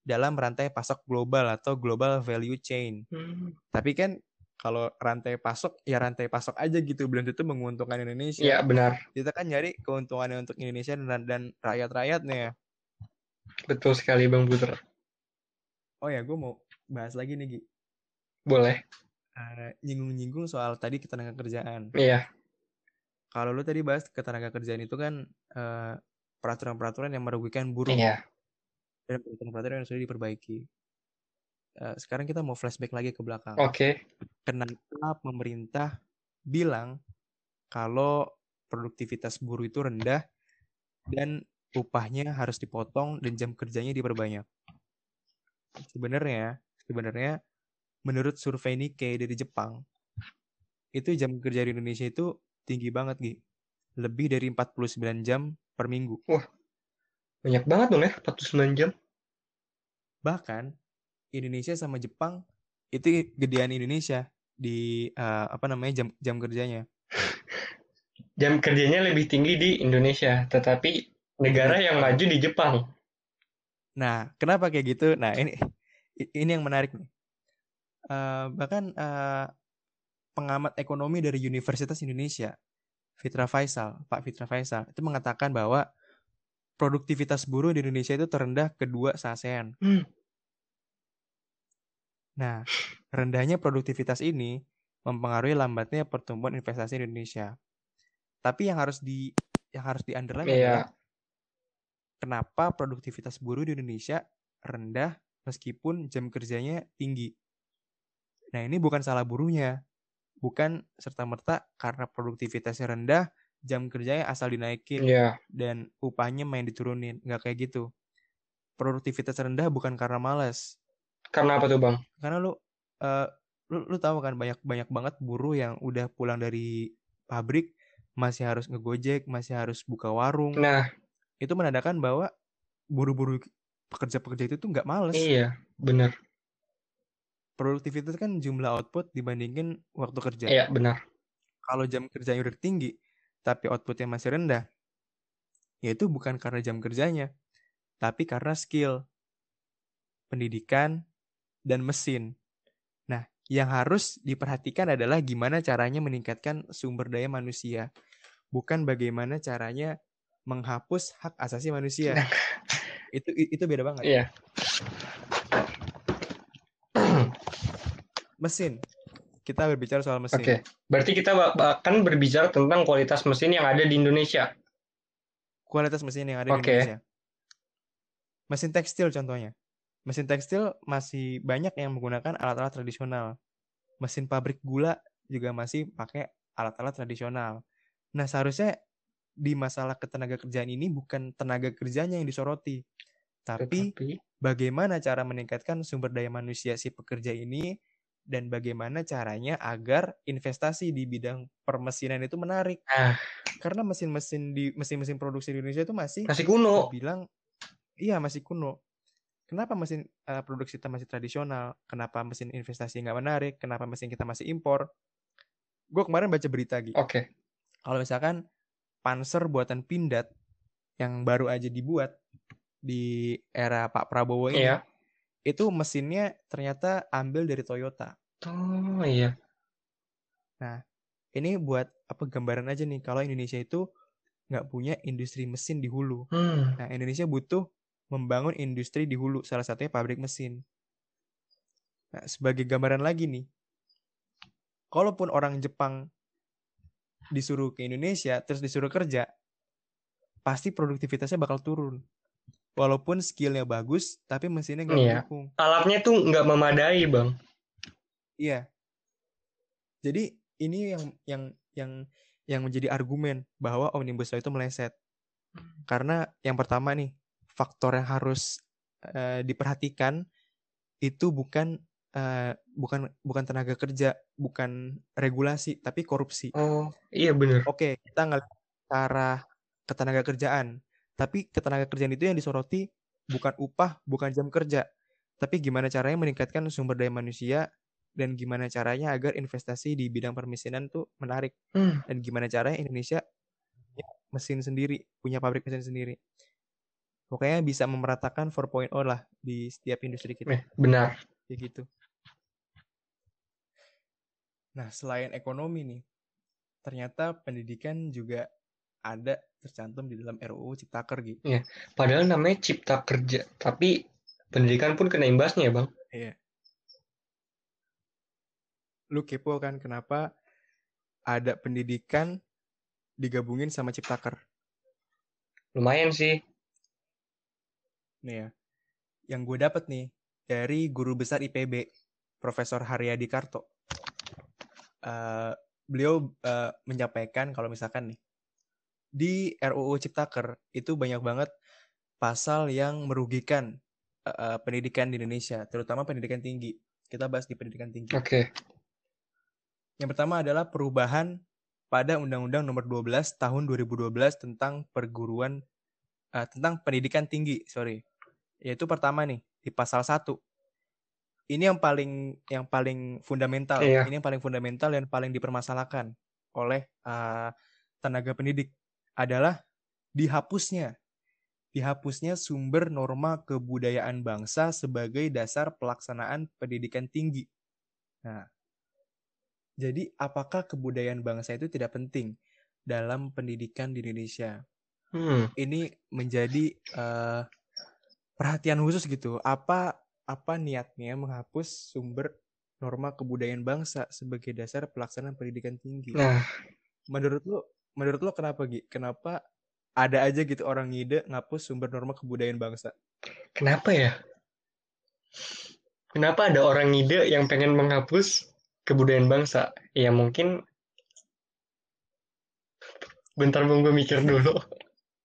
dalam rantai pasok global atau global value chain. Hmm. Tapi kan kalau rantai pasok ya rantai pasok aja gitu belum tentu menguntungkan Indonesia. Iya benar. Kita kan nyari keuntungannya untuk Indonesia dan, dan rakyat-rakyatnya. Betul sekali Bang Putra. Oh ya, gue mau bahas lagi nih Gi. Boleh. Uh, nyinggung-nyinggung soal tadi ketenaga kerjaan. Iya kalau lu tadi bahas ketenaga kerjaan itu kan uh, peraturan-peraturan yang merugikan buruh. Iya. Dan peraturan-peraturan yang sudah diperbaiki. Uh, sekarang kita mau flashback lagi ke belakang. Oke. Okay. Kenapa pemerintah bilang kalau produktivitas buruh itu rendah dan upahnya harus dipotong dan jam kerjanya diperbanyak? Sebenarnya, sebenarnya menurut survei Nikkei dari Jepang, itu jam kerja di Indonesia itu tinggi banget, Gi. Lebih dari 49 jam per minggu. Wah, banyak banget dong ya, 49 jam. Bahkan, Indonesia sama Jepang itu gedean Indonesia di uh, apa namanya jam jam kerjanya. (laughs) jam kerjanya lebih tinggi di Indonesia, tetapi negara yang maju di Jepang. Nah, kenapa kayak gitu? Nah, ini ini yang menarik nih. Uh, bahkan uh, pengamat ekonomi dari Universitas Indonesia, Fitra Faisal, Pak Fitra Faisal, itu mengatakan bahwa produktivitas buruh di Indonesia itu terendah kedua se-ASEAN. Hmm. Nah, rendahnya produktivitas ini mempengaruhi lambatnya pertumbuhan investasi di Indonesia. Tapi yang harus di yang harus di underline yeah. adalah kenapa produktivitas buruh di Indonesia rendah meskipun jam kerjanya tinggi. Nah, ini bukan salah buruhnya, bukan serta-merta karena produktivitasnya rendah, jam kerjanya asal dinaikin yeah. dan upahnya main diturunin. Nggak kayak gitu. Produktivitas rendah bukan karena malas. Karena apa tuh, Bang? Karena lu uh, lu, lu tahu kan banyak banyak banget buruh yang udah pulang dari pabrik masih harus ngegojek, masih harus buka warung. Nah, itu menandakan bahwa buru-buru pekerja-pekerja itu tuh nggak males. Iya, benar produktivitas kan jumlah output dibandingin waktu kerja. Iya, benar. Kalau jam kerjanya udah tinggi, tapi outputnya masih rendah, ya itu bukan karena jam kerjanya, tapi karena skill, pendidikan, dan mesin. Nah, yang harus diperhatikan adalah gimana caranya meningkatkan sumber daya manusia, bukan bagaimana caranya menghapus hak asasi manusia. itu itu beda banget. Iya. Mesin. Kita berbicara soal mesin. Oke. Berarti kita akan berbicara tentang kualitas mesin yang ada di Indonesia. Kualitas mesin yang ada Oke. di Indonesia. Mesin tekstil contohnya. Mesin tekstil masih banyak yang menggunakan alat-alat tradisional. Mesin pabrik gula juga masih pakai alat-alat tradisional. Nah, seharusnya di masalah ketenaga kerjaan ini bukan tenaga kerjanya yang disoroti, tapi Tetapi bagaimana cara meningkatkan sumber daya manusia si pekerja ini dan bagaimana caranya agar investasi di bidang permesinan itu menarik. Ah. Karena mesin-mesin di mesin-mesin produksi di Indonesia itu masih masih kuno. bilang iya masih kuno. Kenapa mesin eh, produksi kita masih tradisional? Kenapa mesin investasi nggak menarik? Kenapa mesin kita masih impor? Gue kemarin baca berita gitu. Oke. Kalau misalkan Panzer buatan Pindad yang baru aja dibuat di era Pak Prabowo ini, Iya. Itu mesinnya ternyata ambil dari Toyota. Oh iya. Ini buat apa gambaran aja nih kalau Indonesia itu nggak punya industri mesin di hulu. Hmm. Nah, Indonesia butuh membangun industri di hulu, salah satunya pabrik mesin. Nah, sebagai gambaran lagi nih, kalaupun orang Jepang disuruh ke Indonesia, terus disuruh kerja, pasti produktivitasnya bakal turun. Walaupun skillnya bagus, tapi mesinnya nggak Iya. mendukung. Alatnya tuh nggak memadai, Bang. Iya. Jadi ini yang yang yang yang menjadi argumen bahwa omnibus law itu meleset. Karena yang pertama nih, faktor yang harus eh, diperhatikan itu bukan eh, bukan bukan tenaga kerja, bukan regulasi, tapi korupsi. Oh, iya bener. Oke, kita ngelihat ke arah ketenaga kerjaan. Tapi ketenaga kerjaan itu yang disoroti bukan upah, bukan jam kerja. Tapi gimana caranya meningkatkan sumber daya manusia dan gimana caranya agar investasi di bidang permesinan tuh menarik. Hmm. Dan gimana caranya Indonesia punya mesin sendiri, punya pabrik mesin sendiri. Pokoknya bisa memeratakan 4.0 lah di setiap industri kita. Eh, benar. Kayak gitu. Nah, selain ekonomi nih, ternyata pendidikan juga ada tercantum di dalam RUU Ciptaker gitu. Padahal namanya cipta kerja, tapi pendidikan pun kena imbasnya ya, Bang. Lu kepo kan kenapa ada pendidikan digabungin sama Ciptaker? Lumayan sih. Nih ya. Yang gue dapet nih dari guru besar IPB, Profesor Haryadi Karto. Eh, beliau eh, menyampaikan kalau misalkan nih di RUU Ciptaker itu banyak banget pasal yang merugikan eh, pendidikan di Indonesia, terutama pendidikan tinggi. Kita bahas di pendidikan tinggi. Oke. Yang pertama adalah perubahan pada Undang-Undang Nomor 12 Tahun 2012 tentang perguruan eh, tentang pendidikan tinggi, sorry. Yaitu pertama nih di pasal 1. Ini yang paling yang paling fundamental. Iya. Ini yang paling fundamental dan paling dipermasalahkan oleh eh, tenaga pendidik adalah dihapusnya dihapusnya sumber norma kebudayaan bangsa sebagai dasar pelaksanaan pendidikan tinggi. Nah, jadi apakah kebudayaan bangsa itu tidak penting dalam pendidikan di Indonesia? Hmm. Ini menjadi eh, perhatian khusus gitu. Apa apa niatnya menghapus sumber norma kebudayaan bangsa sebagai dasar pelaksanaan pendidikan tinggi? Nah, Menurut lo, menurut lo kenapa Gi? Kenapa ada aja gitu orang ngide ngapus sumber norma kebudayaan bangsa? kenapa ya? Kenapa ada orang ide yang pengen menghapus kebudayaan bangsa? Ya mungkin bentar bang gue mikir dulu.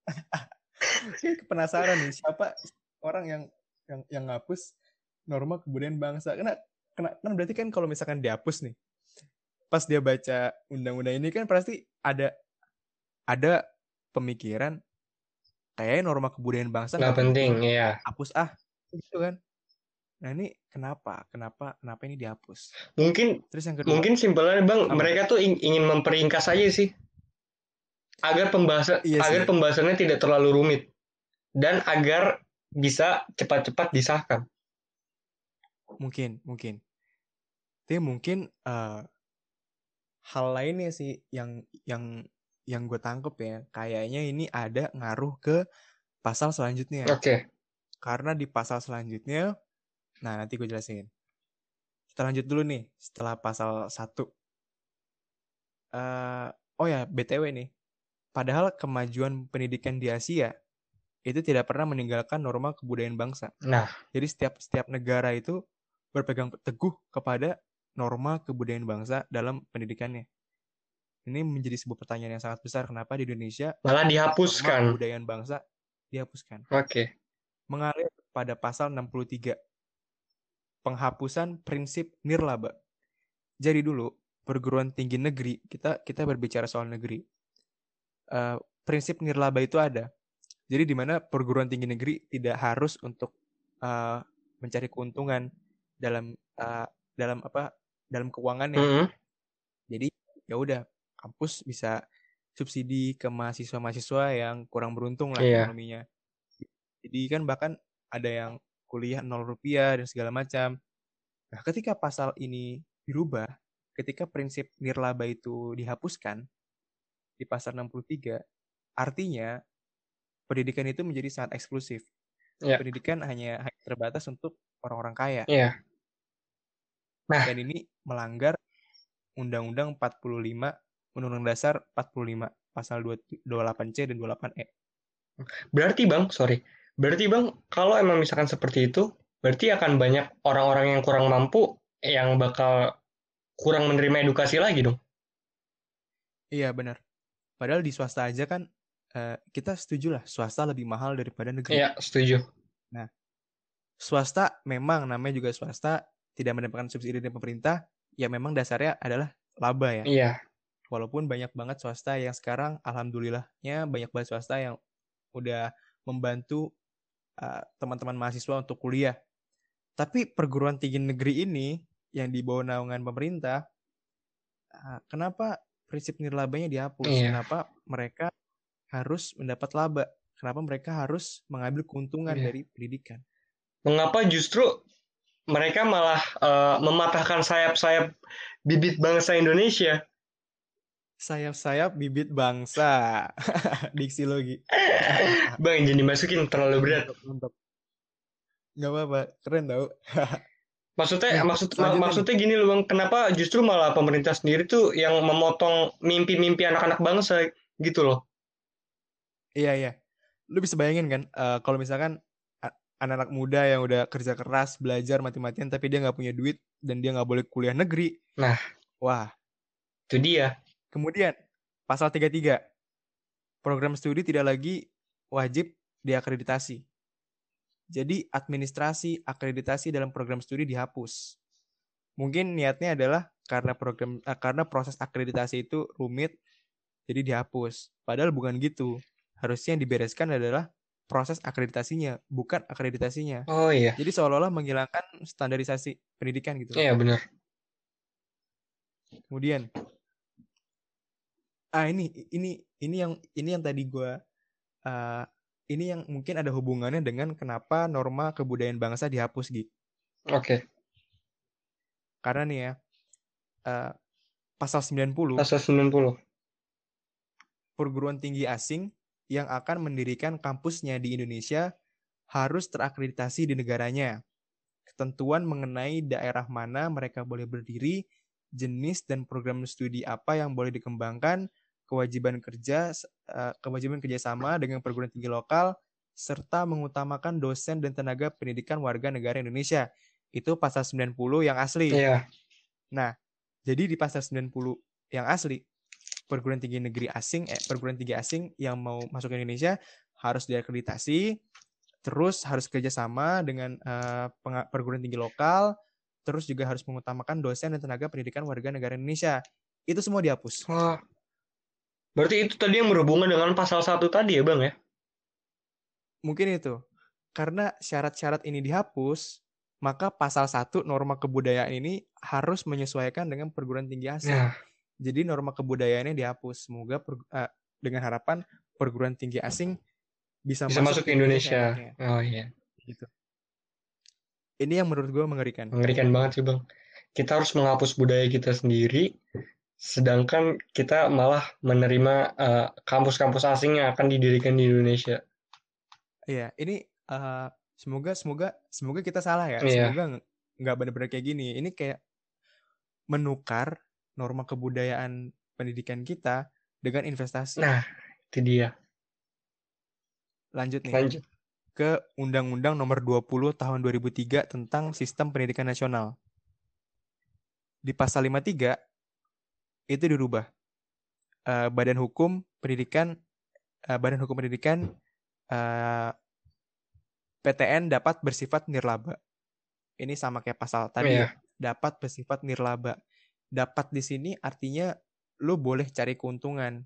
(laughs) Penasaran nih siapa orang yang yang yang ngapus norma kebudayaan bangsa. Karena kena kan berarti kan kalau misalkan dihapus nih, pas dia baca undang-undang ini kan pasti ada ada pemikiran kayaknya norma kebudayaan bangsa Nggak penting, ya. hapus ah gitu kan. Nah ini kenapa? Kenapa? Kenapa ini dihapus? Mungkin Terus yang kedua, mungkin simpelnya bang, Apa? mereka tuh ing- ingin memperingkas aja sih, agar pembahasan Iya sih. agar pembahasannya tidak terlalu rumit dan agar bisa cepat-cepat disahkan. mungkin, mungkin. Tapi mungkin eh, hal lainnya sih yang yang yang gue tangkep ya, kayaknya ini ada ngaruh ke pasal selanjutnya. Oke. Karena di pasal selanjutnya, nah nanti gue jelasin. Kita lanjut dulu nih, setelah pasal 1. Eh, oh ya, BTW nih. Padahal kemajuan pendidikan di Asia itu tidak pernah meninggalkan norma kebudayaan bangsa. Nah, Jadi setiap setiap negara itu berpegang teguh kepada norma kebudayaan bangsa dalam pendidikannya. Ini menjadi sebuah pertanyaan yang sangat besar. Kenapa di Indonesia malah dihapuskan. kebudayaan bangsa dihapuskan? Oke. Mengalir pada pasal 63. Penghapusan prinsip nirlaba. Jadi dulu perguruan tinggi negeri kita kita berbicara soal negeri. Eh, prinsip nirlaba itu ada. Jadi di mana perguruan tinggi negeri tidak harus untuk eh, mencari keuntungan dalam eh, dalam apa dalam keuangannya. Mm-mm. Jadi ya udah kampus bisa subsidi ke mahasiswa-mahasiswa yang kurang beruntung lah Iya. ekonominya. Jadi kan bahkan ada yang kuliah nol rupiah dan segala macam. Nah, ketika pasal ini dirubah, ketika prinsip nirlaba itu dihapuskan di pasal 63, artinya pendidikan itu menjadi sangat eksklusif. Iya. Pendidikan hanya, hanya terbatas untuk orang-orang kaya. Iya. Nah. Dan ini melanggar Undang-Undang 45, Undang-Undang Dasar 45, pasal 2 28C dan 28E. Berarti Bang, sorry. Berarti Bang, kalau emang misalkan seperti itu, berarti akan banyak orang-orang yang kurang mampu yang bakal kurang menerima edukasi lagi dong. Iya, benar. Padahal di swasta aja kan eh, kita setuju lah swasta lebih mahal daripada negeri. Iya, setuju. Swasta memang namanya juga swasta tidak mendapatkan subsidi dari pemerintah, ya memang dasarnya adalah laba ya. Iya. Walaupun banyak banget swasta yang sekarang alhamdulillahnya banyak banget swasta yang udah membantu uh, teman-teman mahasiswa untuk kuliah. Tapi perguruan tinggi negeri ini yang di bawah naungan pemerintah, uh, kenapa prinsip nirlabanya dihapus? Iya. Kenapa mereka harus mendapat laba? Kenapa mereka harus mengambil keuntungan Iya. dari pendidikan? Mengapa justru mereka malah eh, mematahkan sayap-sayap bibit bangsa Indonesia? Sayap-sayap bibit bangsa. (laughs) Diksi logi. Bang, jangan dimasukin terlalu berat. Mantap. Nggak apa-apa, keren tau. (laughs) Maksudnya, Nih, maksud mak- maksudnya gini loh bang, kenapa justru malah pemerintah sendiri tuh yang memotong mimpi-mimpi anak-anak bangsa gitu loh? Iya iya. Lu bisa bayangin kan eh, kalau misalkan anak-anak muda yang udah kerja keras belajar mati-matian tapi dia nggak punya duit dan dia nggak boleh kuliah negeri. Nah. Wah. Itu dia. Kemudian pasal 33 program studi tidak lagi wajib diakreditasi. Jadi administrasi akreditasi dalam program studi dihapus. Mungkin niatnya adalah karena program eh, karena proses akreditasi itu rumit jadi dihapus. Padahal bukan gitu. Harusnya yang dibereskan adalah proses akreditasinya, bukan akreditasinya. Oh iya, Jadi seolah-olah menghilangkan standarisasi pendidikan gitu. iya benar. Kemudian ah ini ini ini yang ini yang tadi gua eh, ini yang mungkin ada hubungannya dengan kenapa norma kebudayaan bangsa dihapus gitu. Oke, Karena nih ya eh, pasal 90 pasal 90. perguruan tinggi asing yang akan mendirikan kampusnya di Indonesia harus terakreditasi di negaranya. Ketentuan mengenai daerah mana mereka boleh berdiri, jenis dan program studi apa yang boleh dikembangkan, kewajiban kerja, eh, kewajiban kerjasama dengan perguruan tinggi lokal, serta mengutamakan dosen dan tenaga pendidikan warga negara Indonesia. Itu pasal 90 yang asli. Iya, Nah, jadi di pasal 90 yang asli, perguruan tinggi negeri asing, eh, perguruan tinggi asing yang mau masuk ke Indonesia harus diakreditasi, terus harus kerjasama dengan eh, penga- perguruan tinggi lokal, terus juga harus mengutamakan dosen dan tenaga pendidikan warga negara Indonesia. Itu semua dihapus. Wah. Berarti itu tadi yang berhubungan dengan pasal satu tadi ya bang ya? Mungkin itu. Karena syarat-syarat ini dihapus, maka pasal 1 norma kebudayaan ini harus menyesuaikan dengan perguruan tinggi asing. Nah, Jadi norma kebudayaannya dihapus. Semoga per- eh, dengan harapan perguruan tinggi asing bisa, bisa masuk ke Indonesia. seenaknya. Oh iya, Gitu. Ini yang menurut gue mengerikan. mengerikan banget sih bang. kita harus menghapus budaya kita sendiri, sedangkan kita malah menerima eh, kampus-kampus asing yang akan didirikan di Indonesia. Iya, ini eh, semoga semoga semoga kita salah ya. Iya. Semoga nggak benar-benar kayak gini. Ini kayak menukar norma kebudayaan pendidikan kita dengan investasi. Nah, itu dia. Lanjut nih Lanjut. ke Undang-Undang Nomor 20 Tahun 2003 tentang Sistem Pendidikan Nasional. Di pasal 53 itu dirubah. Eh, Badan Hukum Pendidikan eh, Badan Hukum Pendidikan eh, PTN dapat bersifat nirlaba. Ini sama kayak pasal tadi Iya. ya, dapat bersifat nirlaba. Dapat di sini artinya lu boleh cari keuntungan.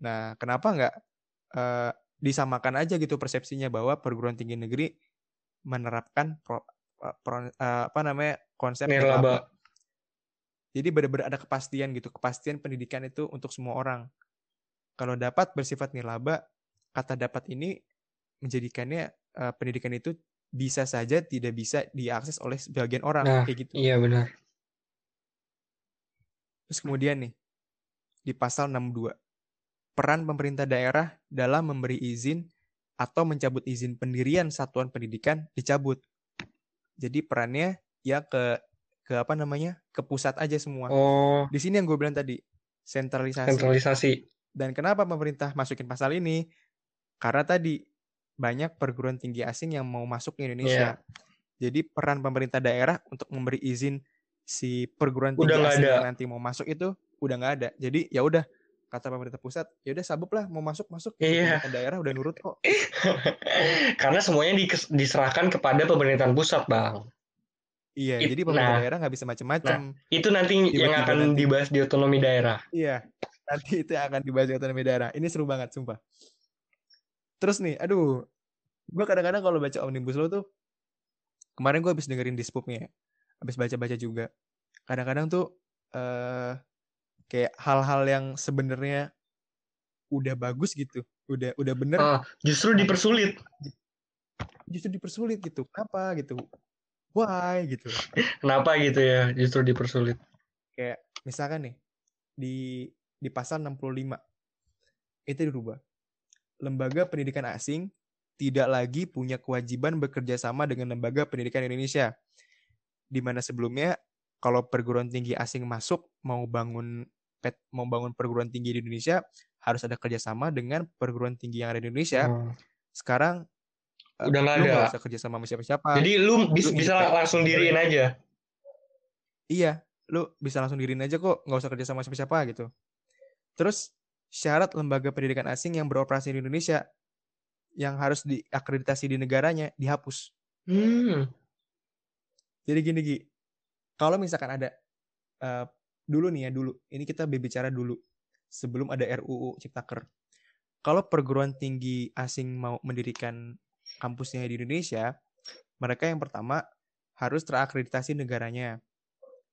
Nah, kenapa nggak eh, disamakan aja gitu persepsinya bahwa perguruan tinggi negeri menerapkan pro- pro- eh, apa namanya konsep nirlaba. Nirlaba. Jadi benar-benar ada kepastian gitu, kepastian pendidikan itu untuk semua orang. Kalau dapat bersifat nirlaba, kata dapat ini menjadikannya eh, pendidikan itu bisa saja tidak bisa diakses oleh sebagian orang Nah, kayak gitu. Iya benar. Terus kemudian nih di pasal 62 peran pemerintah daerah dalam memberi izin atau mencabut izin pendirian satuan pendidikan dicabut. Jadi perannya ya ke ke apa namanya? ke pusat aja semua. Oh, Di sini yang gue bilang tadi, sentralisasi. sentralisasi. Dan kenapa pemerintah masukin pasal ini? Karena tadi banyak perguruan tinggi asing yang mau masuk ke Indonesia. Iya. Jadi peran pemerintah daerah untuk memberi izin si perguruan tinggi Udah asing ada. yang nanti mau masuk itu udah nggak ada. Jadi ya udah kata pemerintah pusat, ya udah sabuk lah mau masuk masuk. Iya. Pemerintah daerah udah nurut kok. (laughs) Karena semuanya diserahkan kepada pemerintahan pusat, Bang. Iya. It- jadi pemerintah nah. daerah nggak bisa macam-macam. Itu nanti yang Tiba-tiba akan nanti. dibahas di otonomi daerah. Iya, nanti itu yang akan dibahas di otonomi daerah. Ini seru banget, sumpah. Terus nih, aduh, gue kadang-kadang kalau baca Omnibus Law tuh, kemarin gue habis dengerin dispupnya, ya. habis baca-baca juga. Kadang-kadang tuh, eh kayak hal-hal yang sebenarnya udah bagus gitu, udah udah bener, Ah, justru dipersulit. justru dipersulit gitu. Kenapa gitu? Why gitu? Kenapa gitu ya? Justru dipersulit. kayak misalkan nih di di pasal 65 itu dirubah. Lembaga pendidikan asing tidak lagi punya kewajiban bekerja sama dengan lembaga pendidikan Indonesia. Di mana sebelumnya kalau perguruan tinggi asing masuk mau bangun pet, mau bangun perguruan tinggi di Indonesia harus ada kerjasama dengan perguruan tinggi yang ada di Indonesia. Oh. Sekarang Udah nggak ada. nggak usah kerjasama sama siapa-siapa. Jadi lu bis- Lu bisa langsung diriin aja. Iya, lu bisa langsung dirin aja kok, nggak usah kerja sama siapa-siapa gitu. Terus syarat lembaga pendidikan asing yang beroperasi di Indonesia yang harus diakreditasi di negaranya dihapus. Hmm. Jadi gini Gi, kalau misalkan ada eh, dulu nih ya dulu, ini kita berbicara dulu sebelum ada RUU Ciptaker. Kalau perguruan tinggi asing mau mendirikan kampusnya di Indonesia, mereka yang pertama harus terakreditasi negaranya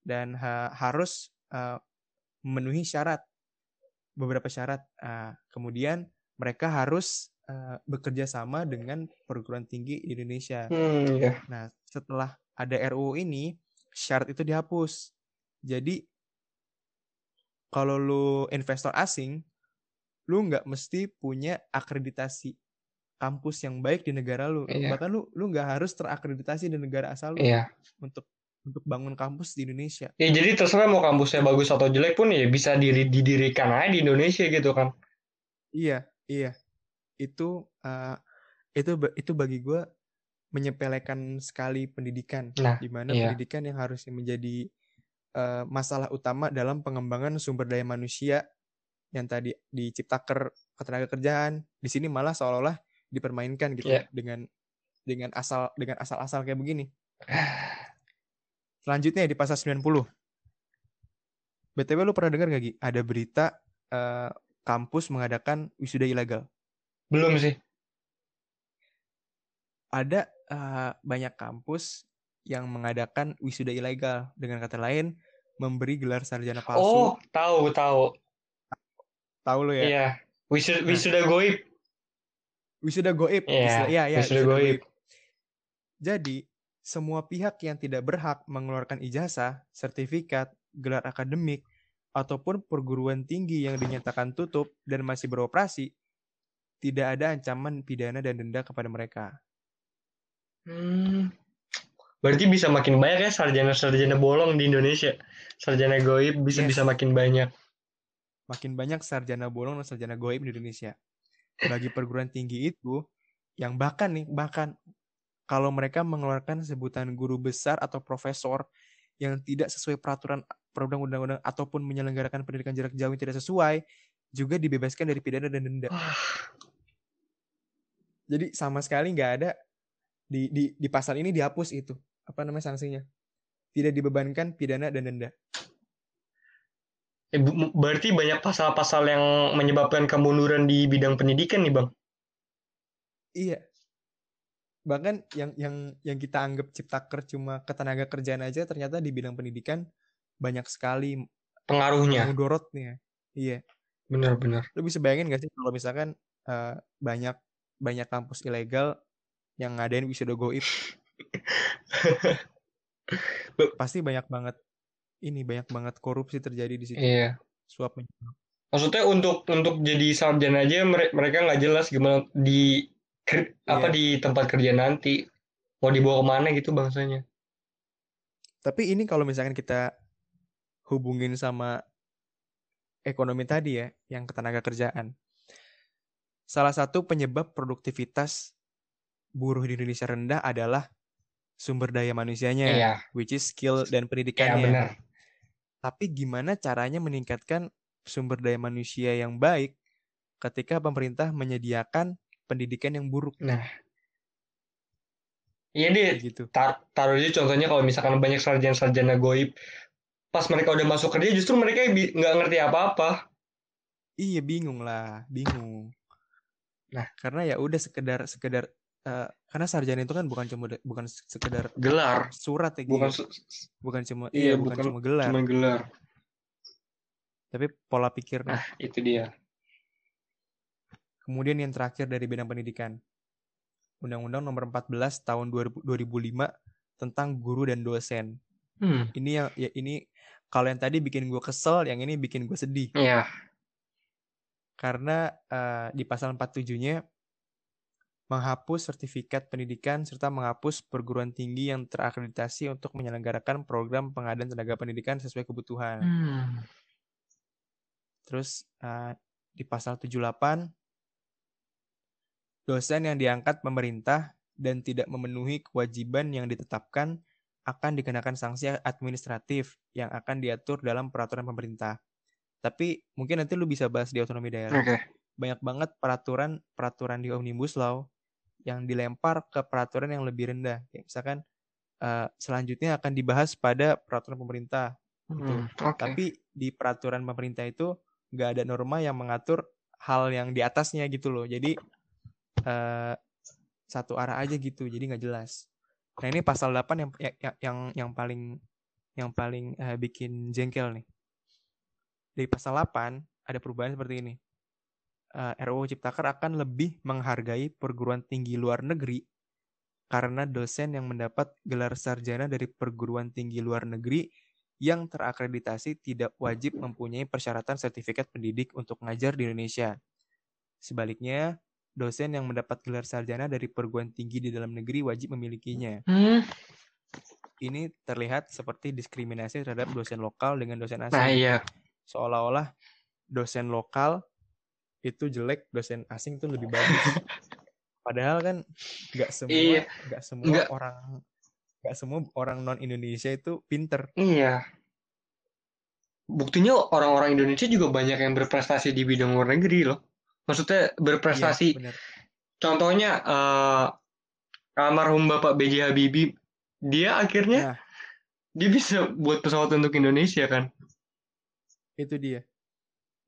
dan ha- harus eh, memenuhi syarat beberapa syarat. Ah, kemudian mereka harus eh, bekerja sama dengan perguruan tinggi di Indonesia. Hmm, ya. Nah, setelah ada RUU ini, syarat itu dihapus. Jadi, kalau lu investor asing, lu nggak mesti punya akreditasi kampus yang baik di negara lu. Iya. Bahkan lu lu nggak harus terakreditasi di negara asal lu Iya. untuk untuk bangun kampus di Indonesia. Ya jadi terserah mau kampusnya bagus atau jelek pun ya bisa diri, didirikan aja di Indonesia gitu kan. Iya, iya. Itu eh, itu itu bagi gua menyepelekan sekali pendidikan, Nah, di mana iya. pendidikan yang harusnya menjadi eh, masalah utama dalam pengembangan sumber daya manusia yang tadi di Ciptaker ketenagakerjaan, di sini malah seolah-olah dipermainkan gitu Iya. dengan dengan asal dengan asal-asal kayak begini. (sighs) Selanjutnya di pasal 90. BTW lu pernah dengar gak Gi? Ada berita eh, kampus mengadakan wisuda ilegal. Belum sih. Ada eh, banyak kampus yang mengadakan wisuda ilegal. Dengan kata lain, memberi gelar sarjana palsu. Oh, tahu tahu. Tahu lu ya? Iya. Wisuda, wisuda goib. Wisuda goib. Iya, istilah- iya, iya, wisuda goib. Jadi, semua pihak yang tidak berhak mengeluarkan ijazah, sertifikat, gelar akademik, ataupun perguruan tinggi yang dinyatakan tutup dan masih beroperasi, tidak ada ancaman pidana dan denda kepada mereka. Hmm. Berarti bisa makin banyak ya sarjana-sarjana bolong di Indonesia. Sarjana goib bisa Yes. bisa makin banyak. Makin banyak sarjana bolong dan sarjana goib di Indonesia. Bagi perguruan tinggi itu, yang bahkan nih, bahkan kalau mereka mengeluarkan sebutan guru besar atau profesor yang tidak sesuai peraturan perundang-undang ataupun menyelenggarakan pendidikan jarak jauh yang tidak sesuai, juga dibebaskan dari pidana dan denda. (sighs) Jadi sama sekali nggak ada di, di di pasal ini dihapus itu apa namanya sanksinya. Tidak dibebankan pidana dan denda. Eh, berarti banyak pasal-pasal yang menyebabkan kemunduran di bidang pendidikan nih, Bang. Iya. Bahkan yang yang yang kita anggap ciptaker cuma ketenaga kerjaan aja ternyata di bidang pendidikan banyak sekali Pengaruhnya. mudorotnya. Iya. Benar-benar. Lu bisa bayangin gak sih kalau misalkan eh, banyak banyak kampus ilegal yang ngadain wisuda goib. (laughs) Pasti banyak banget ini banyak banget korupsi terjadi di situ. Iya. Suap menyuap. Maksudnya untuk untuk jadi sarjana aja mere- mereka nggak jelas gimana di ker- apa Iya. di tempat kerja nanti mau dibawa ke mana gitu bangsanya. Tapi ini kalau misalkan kita hubungin sama ekonomi tadi ya, yang ketenaga kerjaan. Salah satu penyebab produktivitas buruh di Indonesia rendah adalah sumber daya manusianya, Iya, which is skill dan iya pendidikannya. benar. Tapi gimana caranya meningkatkan sumber daya manusia yang baik ketika pemerintah menyediakan pendidikan yang buruk Nah, iya deh. gitu. Tar taruh aja contohnya kalau misalkan banyak sarjana-sarjana goib, pas mereka udah masuk kerja justru mereka nggak ngerti apa-apa. Iya bingung lah, bingung. Nah. karena ya udah sekedar sekedar eh, karena sarjana itu kan bukan cuma bukan sekedar Gelar, surat ya, bukan su- bukan cuma iya, iya, bukan, bukan cuma gelar, cuma gelar. tapi pola pikirnya. Nah, itu dia. Kemudian yang terakhir dari bidang pendidikan. Undang-Undang Nomor 14 Tahun 2000 2005 tentang guru dan dosen. Hmm, Ini yang ya ini kalau yang tadi bikin gue kesel, yang ini bikin gue sedih. iya. Karena eh, di pasal 47-nya menghapus sertifikat pendidikan serta menghapus perguruan tinggi yang terakreditasi untuk menyelenggarakan program pengadaan tenaga pendidikan sesuai kebutuhan. Hmm. Terus eh, di pasal 78 dosen yang diangkat pemerintah dan tidak memenuhi kewajiban yang ditetapkan akan dikenakan sanksi administratif yang akan diatur dalam peraturan pemerintah. Tapi mungkin nanti lu bisa bahas di otonomi daerah. Oke. Banyak banget peraturan peraturan di Omnibus Law yang dilempar ke peraturan yang lebih rendah. Kayak misalkan eh, selanjutnya akan dibahas pada peraturan pemerintah Hmm, oke. tapi di peraturan pemerintah itu nggak ada norma yang mengatur hal yang di atasnya gitu loh. Jadi eh, satu arah aja gitu jadi nggak jelas. Nah ini pasal 8 yang yang yang, yang paling yang paling eh, bikin jengkel nih. Di pasal 8 ada perubahan seperti ini Eh, RUU Ciptaker akan lebih menghargai perguruan tinggi luar negeri karena dosen yang mendapat gelar sarjana dari perguruan tinggi luar negeri yang terakreditasi tidak wajib mempunyai persyaratan sertifikat pendidik untuk mengajar di Indonesia. Sebaliknya, dosen yang mendapat gelar sarjana dari perguruan tinggi di dalam negeri wajib memilikinya. Hmm, Ini terlihat seperti diskriminasi terhadap dosen lokal dengan dosen nah asing. iya. Seolah-olah dosen lokal itu jelek, dosen asing itu lebih bagus. (laughs) Padahal kan nggak semua Iya. nggak semua Nggak. orang nggak semua orang non Indonesia itu pinter. Iya. Buktinya orang-orang Indonesia juga banyak yang berprestasi di bidang luar negeri loh. Maksudnya berprestasi. Iya, bener. Contohnya eh almarhum Bapak B.J. Habibie, dia akhirnya Nah. dia bisa buat pesawat untuk Indonesia kan? Itu dia.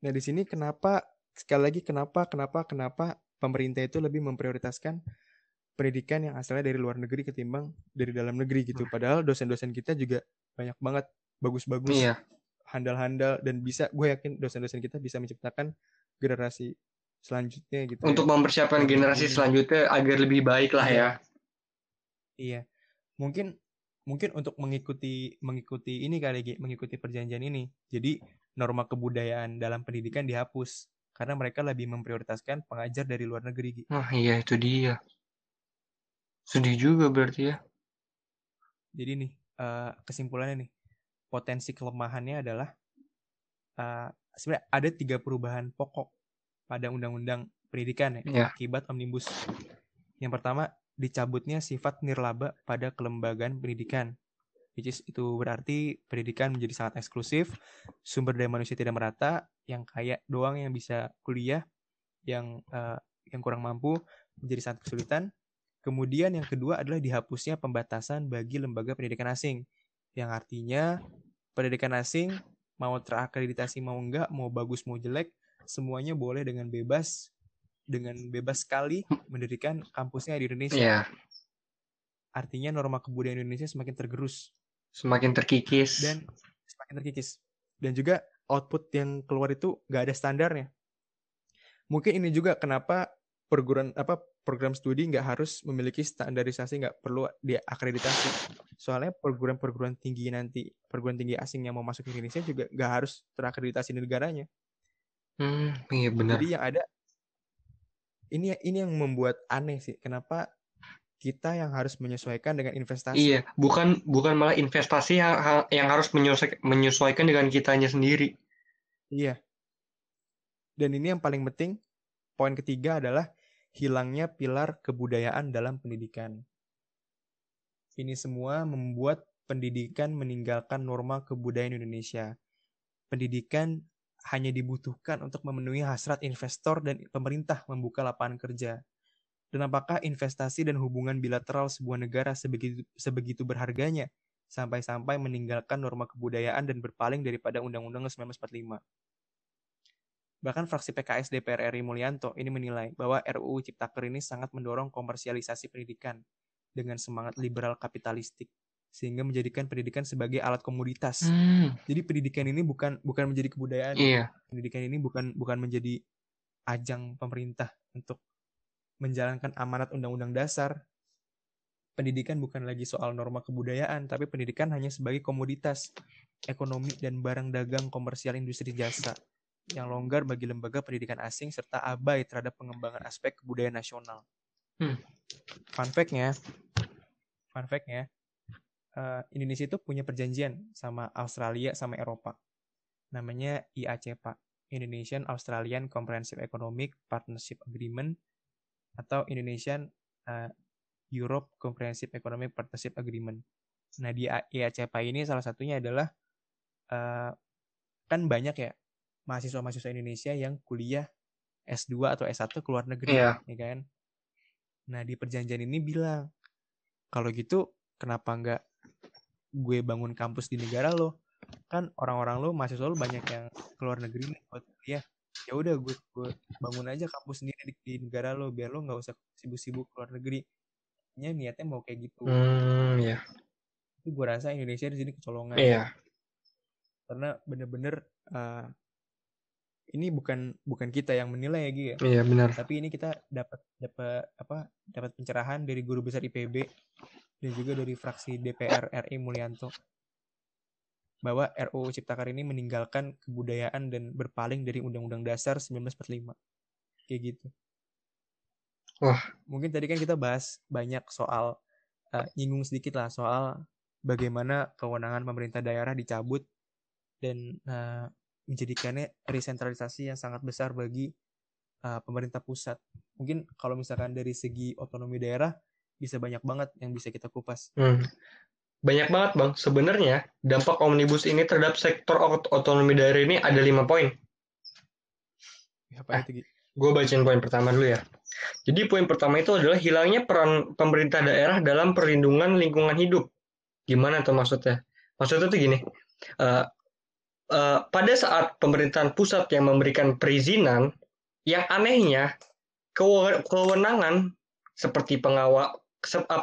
Nah, di sini kenapa sekali lagi kenapa kenapa kenapa pemerintah itu lebih memprioritaskan pendidikan yang asalnya dari luar negeri ketimbang dari dalam negeri gitu. Padahal dosen-dosen kita juga banyak banget bagus-bagus, Iya. handal-handal dan bisa gue yakin dosen-dosen kita bisa menciptakan generasi selanjutnya gitu. Untuk ya. mempersiapkan generasi selanjutnya agar lebih baik lah Iya. ya. Iya. mungkin mungkin untuk mengikuti mengikuti ini kali Gi, mengikuti perjanjian ini. Jadi norma kebudayaan dalam pendidikan dihapus karena mereka lebih memprioritaskan pengajar dari luar negeri. Nah, iya itu dia. Sedih juga berarti ya. Jadi nih uh, kesimpulannya nih potensi kelemahannya adalah uh, sebenarnya ada tiga perubahan pokok pada undang-undang pendidikan ya, Ya. akibat omnibus. Yang pertama dicabutnya sifat nirlaba pada kelembagaan pendidikan. Which is, itu berarti pendidikan menjadi sangat eksklusif, sumber daya manusia tidak merata, yang kaya doang yang bisa kuliah, yang uh, yang kurang mampu menjadi sangat kesulitan. Kemudian yang kedua adalah dihapusnya pembatasan bagi lembaga pendidikan asing, yang artinya pendidikan asing mau terakreditasi mau enggak, mau bagus mau jelek, semuanya boleh dengan bebas dengan bebas sekali mendirikan kampusnya di Indonesia. Iya, Artinya norma kebudayaan Indonesia semakin tergerus semakin terkikis. dan semakin terkikis. Dan juga output yang keluar itu nggak ada standarnya. Mungkin ini juga kenapa perguruan apa program studi nggak harus memiliki standarisasi, nggak perlu diakreditasi. Soalnya perguruan-perguruan tinggi nanti, perguruan tinggi asing yang mau masuk ke Indonesia juga nggak harus terakreditasi di negaranya. Hmm, iya benar. Jadi yang ada ini ini yang membuat aneh sih. Kenapa kita yang harus menyesuaikan dengan investasi? Iya, bukan bukan malah investasi yang, yang harus menyesuaikan, menyesuaikan dengan kitanya sendiri. Iya. Dan ini yang paling penting, poin ketiga adalah hilangnya pilar kebudayaan dalam pendidikan. Ini semua membuat pendidikan meninggalkan norma kebudayaan Indonesia. Pendidikan hanya dibutuhkan untuk memenuhi hasrat investor dan pemerintah membuka lapangan kerja. Dan apakah investasi dan hubungan bilateral sebuah negara sebegitu, sebegitu berharganya sampai-sampai meninggalkan norma kebudayaan dan berpaling daripada Undang-Undang 1945? Bahkan fraksi PKS DPR RI Mulyanto ini menilai bahwa RUU Ciptaker ini sangat mendorong komersialisasi pendidikan dengan semangat liberal kapitalistik sehingga menjadikan pendidikan sebagai alat komoditas. Hmm, Jadi pendidikan ini bukan bukan menjadi kebudayaan. iya, Pendidikan ini bukan bukan menjadi ajang pemerintah untuk menjalankan amanat undang-undang dasar. Pendidikan bukan lagi soal norma kebudayaan, tapi pendidikan hanya sebagai komoditas ekonomi dan barang dagang komersial industri jasa yang longgar bagi lembaga pendidikan asing serta abai terhadap pengembangan aspek kebudayaan nasional. Hmm. Fun fact-nya, fun fact-nya, eh, Indonesia itu punya perjanjian sama Australia sama Eropa. Namanya IACPA, Indonesian Australian Comprehensive Economic Partnership Agreement atau Indonesian eh, Europe Comprehensive Economic Partnership Agreement. Nah di IACPA ini salah satunya adalah eh, kan banyak ya mahasiswa-mahasiswa Indonesia yang kuliah S2 atau S1 ke luar negeri, Iya. ya kan? Nah di perjanjian ini bilang kalau gitu kenapa nggak gue bangun kampus di negara lo? Kan orang-orang lo mahasiswa lo banyak yang ke luar negeri nih buat kuliah. Ya udah gue, gue bangun aja kampus sendiri di, di negara lo biar lo nggak usah sibuk-sibuk ke luar negeri. Nya niatnya mau kayak gitu. hmm, iya, Tapi gue rasa Indonesia di sini kecolongan iya, karena bener-bener eh, ini bukan bukan kita yang menilai ya Gi ya. iya benar. Tapi ini kita dapat dapat apa? Dapat pencerahan dari guru besar IPB dan juga dari fraksi DPR RI Mulyanto bahwa RUU Ciptaker ini meninggalkan kebudayaan dan berpaling dari Undang-Undang Dasar 1945. Kayak gitu. Wah. Mungkin tadi kan kita bahas banyak soal eh, nyinggung sedikit lah soal bagaimana kewenangan pemerintah daerah dicabut dan eh, menjadikannya resentralisasi yang sangat besar bagi uh, pemerintah pusat. Mungkin kalau misalkan dari segi otonomi daerah bisa banyak banget yang bisa kita kupas. Hmm. Banyak banget bang. Sebenarnya dampak omnibus ini terhadap sektor ot- otonomi daerah ini ada lima poin. Apa itu Gi? Gue bacain poin pertama dulu ya. Jadi poin pertama itu adalah hilangnya peran pemerintah daerah dalam perlindungan lingkungan hidup. Gimana tuh maksudnya? Maksudnya tuh gini. eh, eh, pada saat pemerintahan pusat yang memberikan perizinan, yang anehnya kewe- kewenangan seperti apa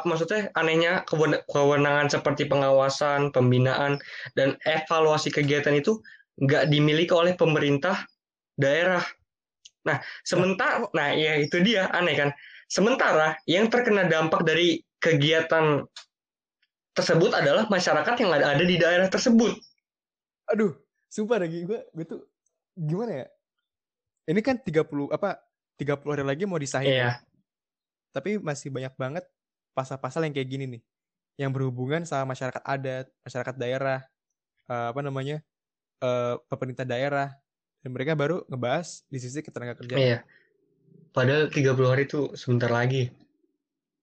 maksudnya anehnya kewen- kewenangan seperti pengawasan, pembinaan dan evaluasi kegiatan itu nggak dimiliki oleh pemerintah daerah. Nah, sementara, nah ya itu dia aneh kan. Sementara yang terkena dampak dari kegiatan tersebut adalah masyarakat yang ada, ada di daerah tersebut. Aduh, sumpah lagi gue gue tuh gimana ya? Ini kan 30 apa 30 hari lagi mau disahin. Iya. ya. Tapi masih banyak banget pasal-pasal yang kayak gini nih. Yang berhubungan sama masyarakat adat, masyarakat daerah, eh, apa namanya? eh, pemerintah daerah. Dan mereka baru ngebahas di sisi ketenaga kerjaan. Iya. Padahal 30 hari itu sebentar lagi.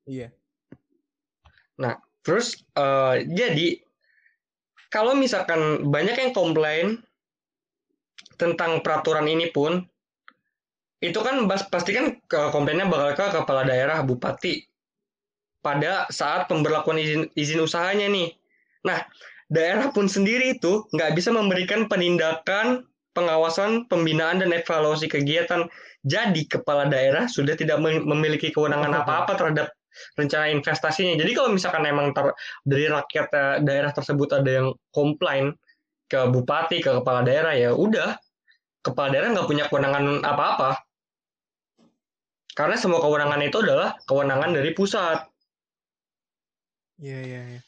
Iya. Terus eh, jadi kalau misalkan banyak yang komplain tentang peraturan ini pun itu kan pasti kan komplainnya bakal ke kepala daerah bupati pada saat pemberlakuan izin izin usahanya nih. Nah, daerah pun sendiri itu nggak bisa memberikan penindakan, pengawasan, pembinaan dan evaluasi kegiatan. Jadi kepala daerah sudah tidak mem- memiliki kewenangan apa-apa terhadap rencana investasinya. Jadi kalau misalkan emang ter- dari rakyat eh, daerah tersebut ada yang komplain ke bupati, ke kepala daerah ya udah kepala daerah nggak punya kewenangan apa-apa. Karena semua kewenangan itu adalah kewenangan dari pusat. Iya, iya, iya.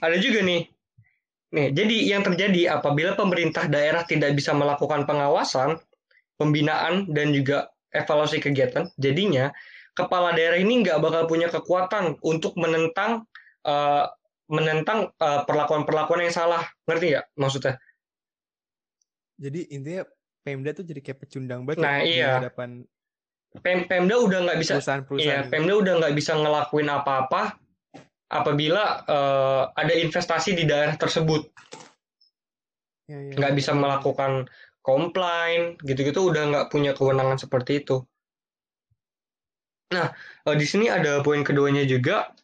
Ada juga nih. Nih, jadi yang terjadi apabila pemerintah daerah tidak bisa melakukan pengawasan, pembinaan dan juga evaluasi kegiatan, jadinya kepala daerah ini nggak bakal punya kekuatan untuk menentang eh, menentang eh, perlakuan-perlakuan yang salah. Ngerti nggak maksudnya? Jadi intinya Pemda tuh jadi kayak pecundang banget Nah, ya di iya. hadapan Pem- Pemda udah nggak bisa perusahaan-perusahaan. Iya. Pemda udah nggak bisa ngelakuin apa-apa apabila eh, ada investasi di daerah tersebut. Iya, iya. Nggak bisa melakukan komplain, gitu-gitu udah nggak punya kewenangan seperti itu. Nah, eh, di sini ada poin keduanya juga.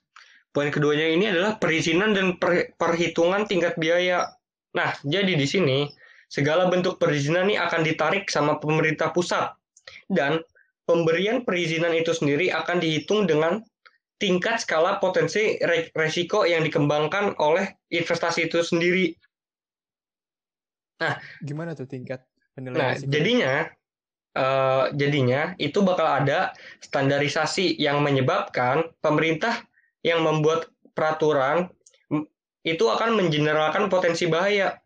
Poin keduanya ini adalah perizinan dan per- perhitungan tingkat biaya. Nah, jadi di sini segala bentuk perizinan ini akan ditarik sama pemerintah pusat dan pemberian perizinan itu sendiri akan dihitung dengan tingkat skala potensi re- resiko yang dikembangkan oleh investasi itu sendiri. Gimana tuh tingkat penilaian Nah, risiko? jadinya eh, jadinya itu bakal ada standarisasi yang menyebabkan pemerintah yang membuat peraturan itu akan mengeneralkan potensi bahaya.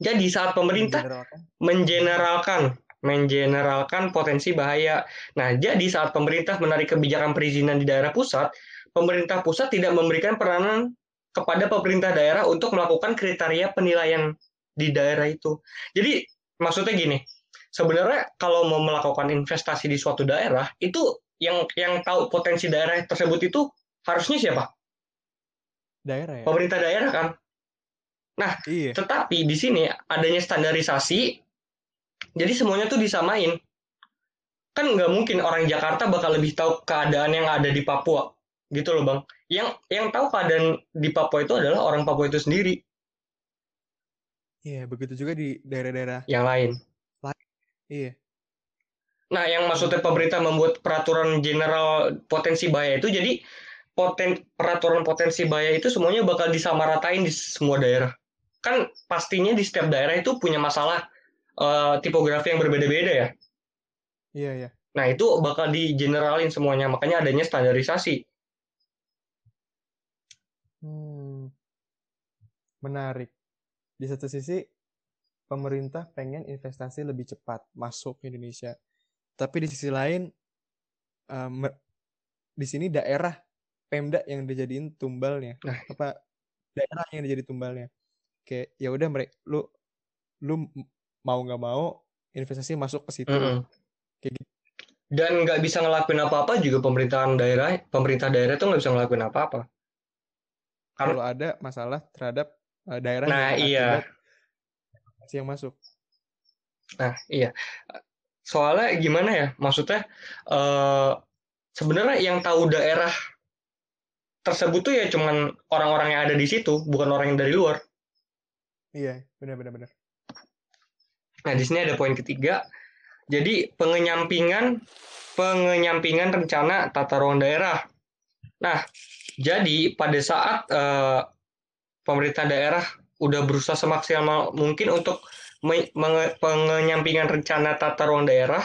Jadi saat pemerintah Mengeneralkan. mengeneralkan mengeneralkan potensi bahaya. Nah, jadi saat pemerintah menarik kebijakan perizinan di daerah pusat, pemerintah pusat tidak memberikan peranan kepada pemerintah daerah untuk melakukan kriteria penilaian di daerah itu. Jadi maksudnya gini, sebenarnya kalau mau melakukan investasi di suatu daerah, itu yang yang tahu potensi daerah tersebut itu harusnya siapa? daerah ya. Pemerintah daerah kan. Iya. Tetapi di sini adanya standarisasi, jadi semuanya tuh disamain. Kan nggak mungkin orang Jakarta bakal lebih tahu keadaan yang ada di Papua, gitu loh bang. Yang yang tahu keadaan di Papua itu adalah orang Papua itu sendiri, Iya, begitu juga di daerah-daerah. yang lain. Iya. Nah, yang maksudnya pemerintah membuat peraturan general potensi bahaya itu jadi poten peraturan potensi bahaya itu semuanya bakal disamaratain di semua daerah. Kan pastinya di setiap daerah itu punya masalah eh, tipografi yang berbeda-beda ya. Iya, iya. Nah, itu bakal di generalin semuanya, makanya adanya standarisasi. Hmm. Menarik. Di satu sisi pemerintah pengen investasi lebih cepat masuk ke Indonesia. Tapi di sisi lain me- di sini daerah Pemda yang dijadiin tumbalnya. Nah. Apa daerah yang dijadi tumbalnya. Kayak ya udah mereka lu lu mau nggak mau investasi masuk ke situ. Mm-mm. Kayak gitu. Dan nggak bisa ngelakuin apa-apa juga pemerintahan daerah, pemerintah daerah itu nggak bisa ngelakuin apa-apa. Karena- Kalau ada masalah terhadap eh, daerah Nah, yang iya. yang masuk. Nah, iya. Soalnya gimana ya? Maksudnya eh sebenarnya yang tahu daerah tersebut tuh ya cuman orang-orang yang ada di situ, bukan orang yang dari luar. Iya, benar-benar benar. Nah, di sini ada poin ketiga. Jadi pengenyampingan pengenyampingan rencana tata ruang daerah. Nah, jadi pada saat eh, pemerintah daerah udah berusaha semaksimal mungkin untuk pengenyampingan rencana tata ruang daerah.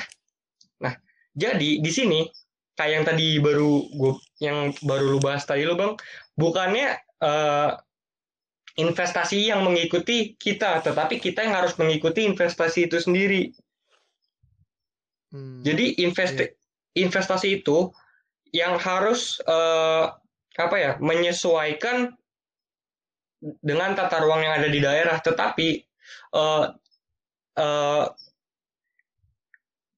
Nah, jadi di sini kayak yang tadi baru gue yang baru lu bahas tadi lu bang, bukannya eh, investasi yang mengikuti kita, tetapi kita yang harus mengikuti investasi itu sendiri. Hmm, Jadi investi investasi itu yang harus eh, apa ya menyesuaikan dengan tata ruang yang ada di daerah, tetapi eh, eh,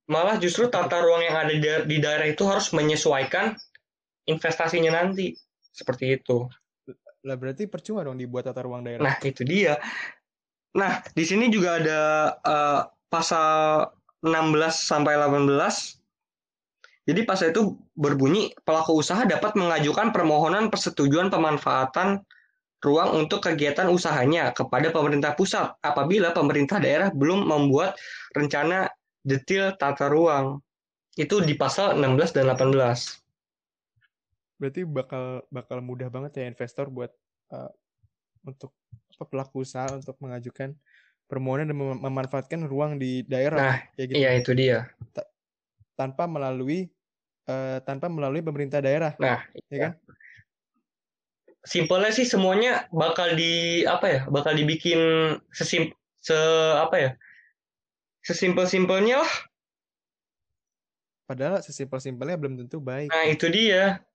malah justru tata ruang yang ada di, da- di daerah itu harus menyesuaikan investasinya nanti seperti itu. Lah berarti percuma dong dibuat tata ruang daerah. Nah itu dia. Nah di sini juga ada eh, pasal 16 sampai 18 Jadi pasal itu berbunyi pelaku usaha dapat mengajukan permohonan persetujuan pemanfaatan ruang untuk kegiatan usahanya kepada pemerintah pusat apabila pemerintah daerah belum membuat rencana detail tata ruang. Itu di pasal 16 dan 18. Berarti bakal bakal mudah banget ya investor buat eh, untuk apa, pelaku usaha untuk mengajukan permohonan dan mem- memanfaatkan ruang di daerah Nah, kayak gitu Iya itu dia. tanpa melalui eh, tanpa melalui pemerintah daerah, Nah, ya kan? simpelnya sih semuanya bakal di apa ya? Bakal dibikin sesim se apa ya? Sesimpel-simpelnya lah. Padahal sesimpel-simpelnya belum tentu baik. Nah, itu dia.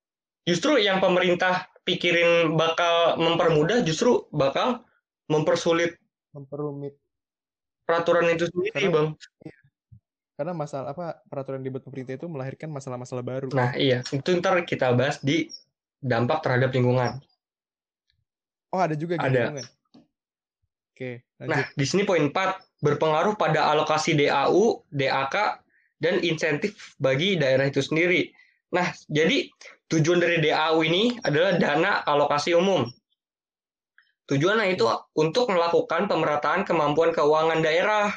Justru yang pemerintah pikirin bakal mempermudah justru bakal mempersulit Memperumit peraturan itu sendiri, Karena- Bang. karena masalah apa peraturan dibuat pemerintah itu melahirkan masalah-masalah baru. Nah, iya, itu ntar kita bahas di dampak terhadap lingkungan. Oh, ada juga Ada. lingkungan. Oke, lanjut. Nah, di sini poin 4 berpengaruh pada alokasi DAU, DAK, dan insentif bagi daerah itu sendiri. Nah, jadi tujuan dari DAU ini adalah dana alokasi umum. Tujuannya itu untuk melakukan pemerataan kemampuan keuangan daerah.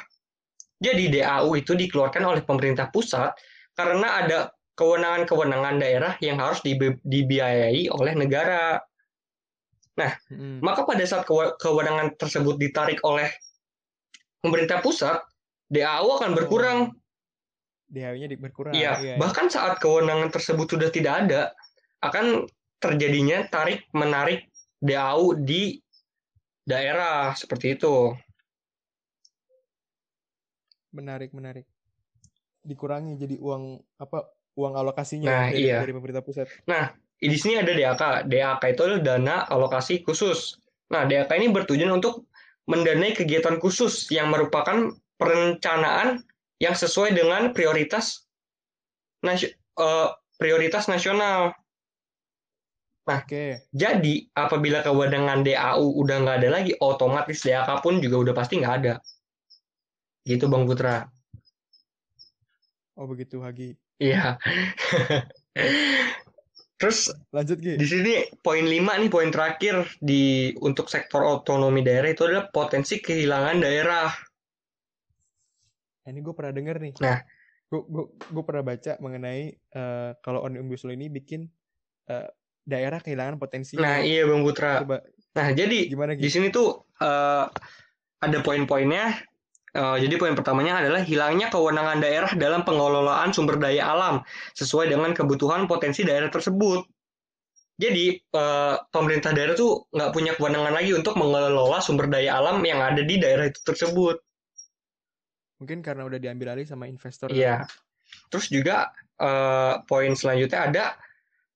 Jadi DAU itu dikeluarkan oleh pemerintah pusat karena ada kewenangan-kewenangan daerah yang harus dibi- dibiayai oleh negara. Mm-mm. Maka pada saat kewe- kewenangan tersebut ditarik oleh pemerintah pusat, DAU akan berkurang. DAU-nya di- berkurang. Iya, iya. bahkan saat kewenangan tersebut sudah tidak ada, akan terjadinya tarik menarik DAU di daerah seperti itu. Menarik, menarik. Dikurangi jadi uang apa? Uang alokasinya Nah, dari, iya. dari pemerintah pusat. Di sini ada DAK. DAK itu adalah dana alokasi khusus. Nah, DAK ini bertujuan untuk mendanai kegiatan khusus yang merupakan perencanaan yang sesuai dengan prioritas eh, prioritas nasional. Oke. Jadi, apabila kewenangan DAU udah nggak ada lagi, otomatis DAK pun juga udah pasti nggak ada. Gitu, Bang Putra. Oh, begitu, Hagi. Iya. (laughs) Terus Lanjut, Gi. di sini poin 5 nih poin terakhir di untuk sektor otonomi daerah itu adalah potensi kehilangan daerah. Nah, ini gue pernah denger nih. Nah. gue gue gue pernah baca mengenai eh, kalau omnibus law ini bikin eh, daerah kehilangan potensi. Nah, iya Bang Putra. Coba Nah, jadi gimana di gitu? sini tuh eh, ada poin-poinnya. Eh, jadi poin pertamanya adalah hilangnya kewenangan daerah dalam pengelolaan sumber daya alam sesuai dengan kebutuhan potensi daerah tersebut. Jadi eh, pemerintah daerah tuh nggak punya kewenangan lagi untuk mengelola sumber daya alam yang ada di daerah itu tersebut. Mungkin karena udah diambil alih sama investor. Iya. Terus juga eh, poin selanjutnya ada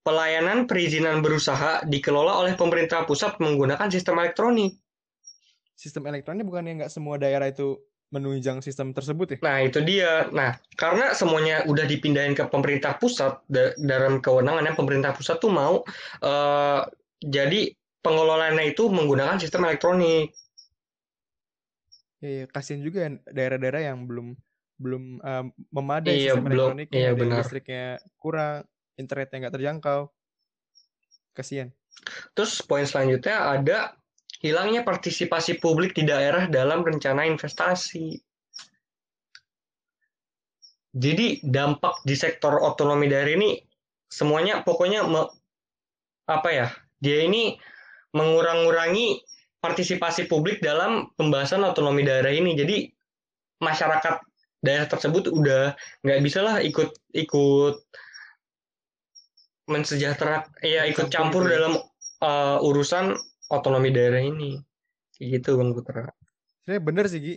pelayanan perizinan berusaha dikelola oleh pemerintah pusat menggunakan sistem elektronik. Sistem elektronik bukannya nggak semua daerah itu menunjang sistem tersebut ya? Nah, itu dia. Nah, karena semuanya udah dipindahin ke pemerintah pusat da- dalam kewenangannya pemerintah pusat tuh mau eh, jadi pengelolaannya itu menggunakan sistem elektronik. Ya, ya. kasihan juga daerah-daerah yang belum belum eh, memadai Iya, sistem belum. elektroniknya, Iya, benar. listriknya kurang, internetnya nggak terjangkau. Kasihan. Terus poin selanjutnya ada hilangnya partisipasi publik di daerah dalam rencana investasi. Jadi dampak di sektor otonomi daerah ini semuanya pokoknya me- apa ya? Dia ini mengurang-urangi partisipasi publik dalam pembahasan otonomi daerah ini. Jadi masyarakat daerah tersebut udah nggak bisa lah ikut ikut mensejahtera ya ikut Campur campur gitu ya. dalam uh, urusan otonomi daerah ini. Kayak gitu Bang Putra. Sebenarnya bener sih Gi.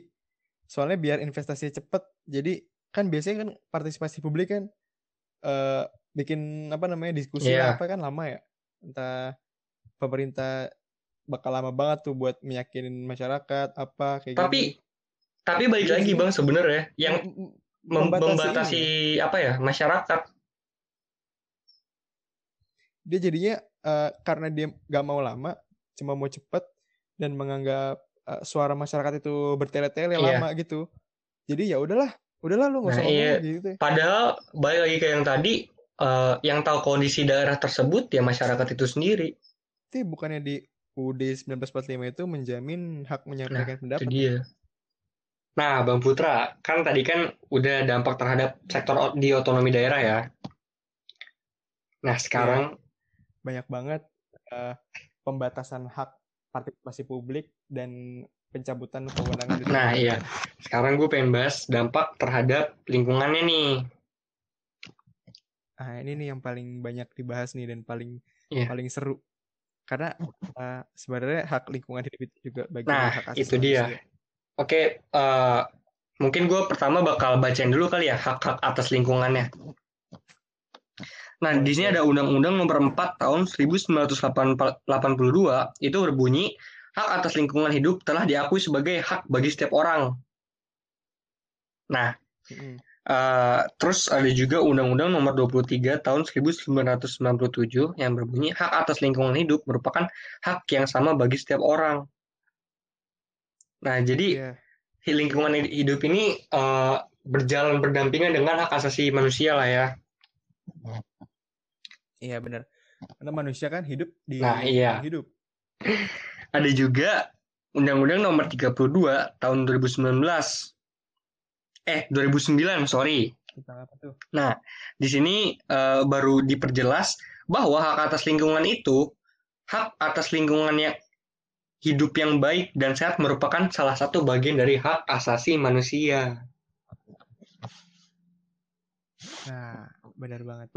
Soalnya biar investasinya cepet. Jadi kan biasanya kan partisipasi publik kan eh bikin apa namanya diskusi lah apa kan lama ya. Entah pemerintah bakal lama banget tuh buat meyakinin masyarakat apa kayak Tapi gini. tapi balik Iya lagi. Bang sebenarnya yang Mem- mem- mem- membatasi membatasi apa ya masyarakat. Dia jadinya eh, karena dia gak mau lama cuma mau cepet dan menganggap eh, suara masyarakat itu bertele-tele Iya. lama gitu jadi ya udahlah udahlah lu nggak usah Nah, iya. gitu ya. Padahal balik lagi ke yang tadi eh, yang tahu kondisi daerah tersebut ya masyarakat itu sendiri. Tapi bukannya di UUD 1945 itu menjamin hak menyampaikan Itu pendapat. dia. Nah, Bang Putra, kan tadi kan udah dampak terhadap sektor di otonomi daerah ya. Nah, sekarang Banyak banget eh, pembatasan hak partisipasi publik dan pencabutan kewenangan Nah, iya. Sekarang gue pengen bahas dampak terhadap lingkungannya nih. Ah, ini nih yang paling banyak dibahas nih dan paling Iya. paling seru. Karena eh, sebenarnya hak lingkungan hidup itu juga bagian Nah, hak asasi itu dia. manusia. Oke, eh, mungkin gue pertama bakal bacain dulu kali ya hak-hak atas lingkungannya. Nah, di sini ada Undang-Undang Nomor 4 Tahun 1982 itu berbunyi hak atas lingkungan hidup telah diakui sebagai hak bagi setiap orang. Nah, Mm-mm. Eh, terus ada juga Undang-Undang Nomor 23 Tahun 1997 yang berbunyi hak atas lingkungan hidup merupakan hak yang sama bagi setiap orang. Nah, jadi Iya. lingkungan hidup ini eh, berjalan berdampingan dengan hak asasi manusia lah ya. Iya benar. Karena manusia kan hidup di Nah, iya. hidup. (clears throat) Ada juga Undang-Undang Nomor 32 Tahun 2019. Eh, 2009, sorry. Tentang apa tuh? Nah, di sini eh, baru diperjelas bahwa hak atas lingkungan itu hak atas lingkungan yang hidup yang baik dan sehat merupakan salah satu bagian dari hak asasi manusia. Nah, benar banget.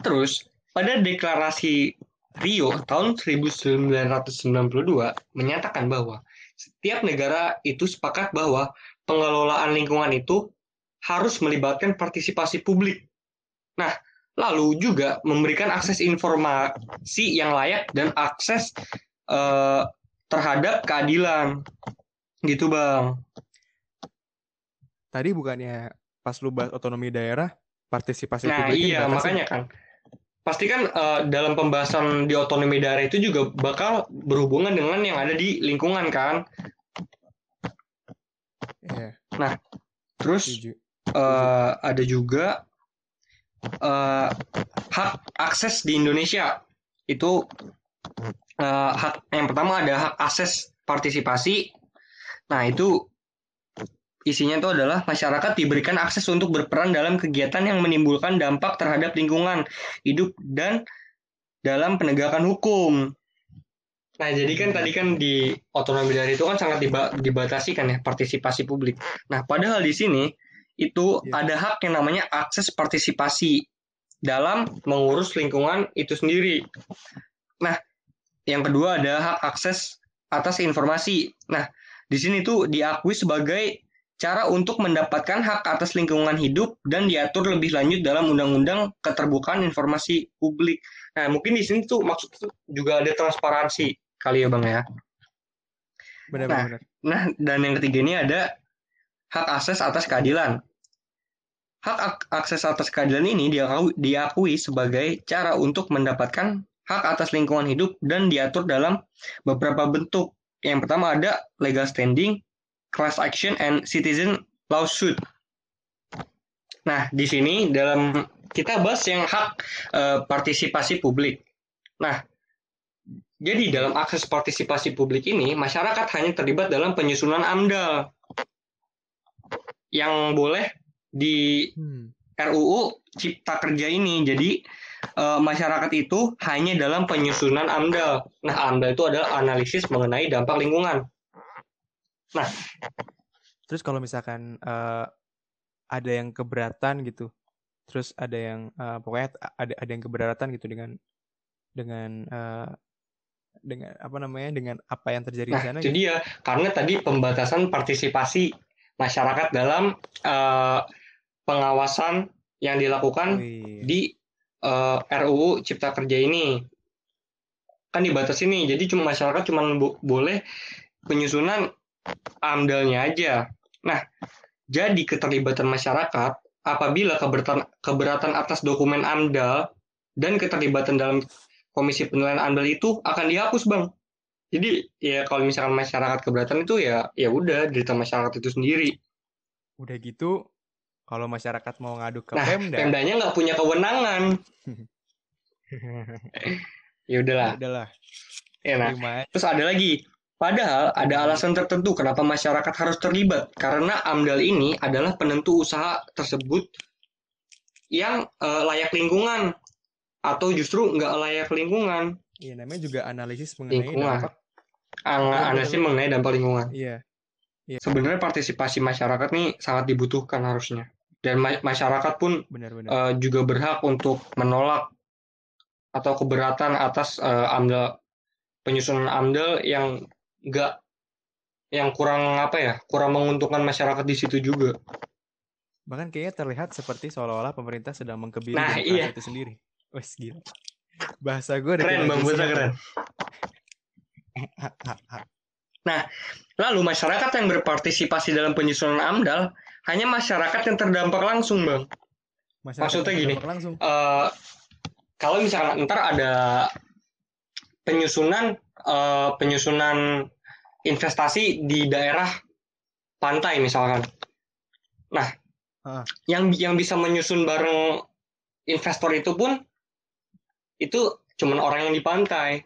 Terus, pada deklarasi Rio tahun 1992 menyatakan bahwa setiap negara itu sepakat bahwa pengelolaan lingkungan itu harus melibatkan partisipasi publik. Nah, lalu juga memberikan akses informasi yang layak dan akses eh, terhadap keadilan. Gitu, Bang. Tadi bukannya pas lu bahas otonomi daerah, partisipasi Nah, publiknya iya, dibatasin. makanya kan. Pasti kan eh, dalam pembahasan di otonomi daerah itu juga bakal berhubungan dengan yang ada di lingkungan kan. Iya, Terus setuju. eh, ada juga eh, hak akses di Indonesia. Itu eh, hak yang pertama ada hak akses partisipasi. Nah, itu isinya itu adalah masyarakat diberikan akses untuk berperan dalam kegiatan yang menimbulkan dampak terhadap lingkungan hidup dan dalam penegakan hukum. Nah, jadi kan tadi kan di otonomi daerah itu kan sangat diba- dibatasi kan ya partisipasi publik. Nah, padahal di sini itu Iya. ada hak yang namanya akses partisipasi dalam mengurus lingkungan itu sendiri. Nah, yang kedua ada hak akses atas informasi. Nah, di sini tuh diakui sebagai cara untuk mendapatkan hak atas lingkungan hidup dan diatur lebih lanjut dalam Undang-Undang Keterbukaan Informasi Publik. Nah, mungkin di sini tuh maksud tuh juga ada transparansi kali ya, Bang ya. Nah, Benar-benar. Nah, dan yang ketiga ini ada hak akses atas keadilan. Hak ak- akses atas keadilan ini diakui, diakui sebagai cara untuk mendapatkan hak atas lingkungan hidup dan diatur dalam beberapa bentuk. Yang pertama ada legal standing, class action, and citizen lawsuit. Nah, di sini dalam kita bahas yang hak eh, partisipasi publik. Nah, jadi dalam akses partisipasi publik ini, masyarakat hanya terlibat dalam penyusunan AMDAL yang boleh di Hmm. RUU Cipta Kerja ini. Jadi eh, masyarakat itu hanya dalam penyusunan AMDAL. Nah, AMDAL itu adalah analisis mengenai dampak lingkungan. Terus kalau misalkan eh, ada yang keberatan gitu terus ada yang uh, pokoknya ada ada yang keberatan gitu dengan dengan uh, dengan apa namanya dengan apa yang terjadi nah, di sana itu gitu. dia karena tadi pembatasan partisipasi masyarakat dalam uh, pengawasan yang dilakukan Oh, iya. di uh, RUU Cipta Kerja ini kan dibatasi nih jadi cuma masyarakat cuma bo- boleh penyusunan amdalnya aja. Nah jadi keterlibatan masyarakat apabila keberatan keberatan atas dokumen amdal dan keterlibatan dalam komisi penilaian amdal itu akan dihapus bang. Jadi ya kalau misalkan masyarakat keberatan itu ya ya udah derita masyarakat itu sendiri. Udah gitu kalau masyarakat mau ngadu ke nah Pemda Pemdanya nggak punya kewenangan. (laughs) Ya udahlah. Udahlah. Ya nah. Terus ada lagi, padahal ada alasan tertentu kenapa masyarakat harus terlibat karena AMDAL ini adalah penentu usaha tersebut yang eh, layak lingkungan atau justru nggak layak lingkungan. Iya namanya juga analisis mengenai Lingkungan. dampak. Ang- Betul, Analisis mengenai dampak lingkungan. Iya. Sebenarnya partisipasi masyarakat nih sangat dibutuhkan harusnya. Dan ma- masyarakat pun Benar-benar. eh, juga berhak untuk menolak atau keberatan atas eh, AMDAL penyusunan AMDAL yang nggak yang kurang apa ya kurang menguntungkan masyarakat di situ juga. Bahkan kayaknya terlihat seperti seolah-olah pemerintah sedang mengkebiri Nah, iya. itu sendiri. Wes gila. Bahasa gue Keren bang Buta keren. (laughs) Lalu masyarakat yang berpartisipasi dalam penyusunan AMDAL hanya masyarakat yang terdampak langsung bang. Maksudnya gini. Langsung. Eh, kalau misalkan ntar ada penyusunan eh, penyusunan investasi di daerah pantai misalkan. Nah, Ah. yang yang bisa menyusun bareng investor itu pun itu cuman orang yang di pantai.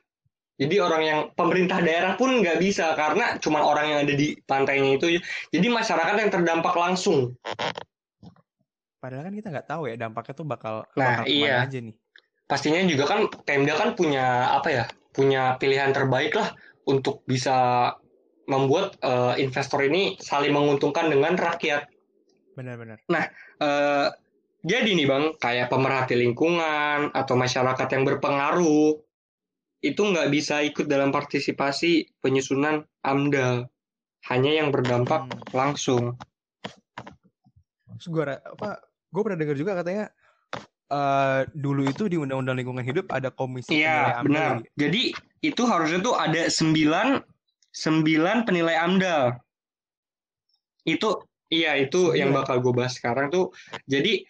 Jadi orang yang pemerintah daerah pun nggak bisa karena cuman orang yang ada di pantainya itu. Jadi masyarakat yang terdampak langsung. Padahal kan kita nggak tahu ya dampaknya tuh bakal Nah, bakal iya. aja nih. pastinya juga kan Pemda kan punya apa ya punya pilihan terbaik lah untuk bisa membuat eh, investor ini saling menguntungkan dengan rakyat. Benar-benar. Eh, jadi nih bang, kayak pemerhati lingkungan atau masyarakat yang berpengaruh itu nggak bisa ikut dalam partisipasi penyusunan AMDAL, hanya yang berdampak Hmm. langsung. Gue apa? Gue pernah dengar juga katanya eh dulu itu di Undang-Undang Lingkungan Hidup ada komisi Iya, benar. Jadi itu harusnya tuh ada sembilan sembilan penilai AMDAL. Itu iya itu yang bakal gue bahas sekarang tuh. Jadi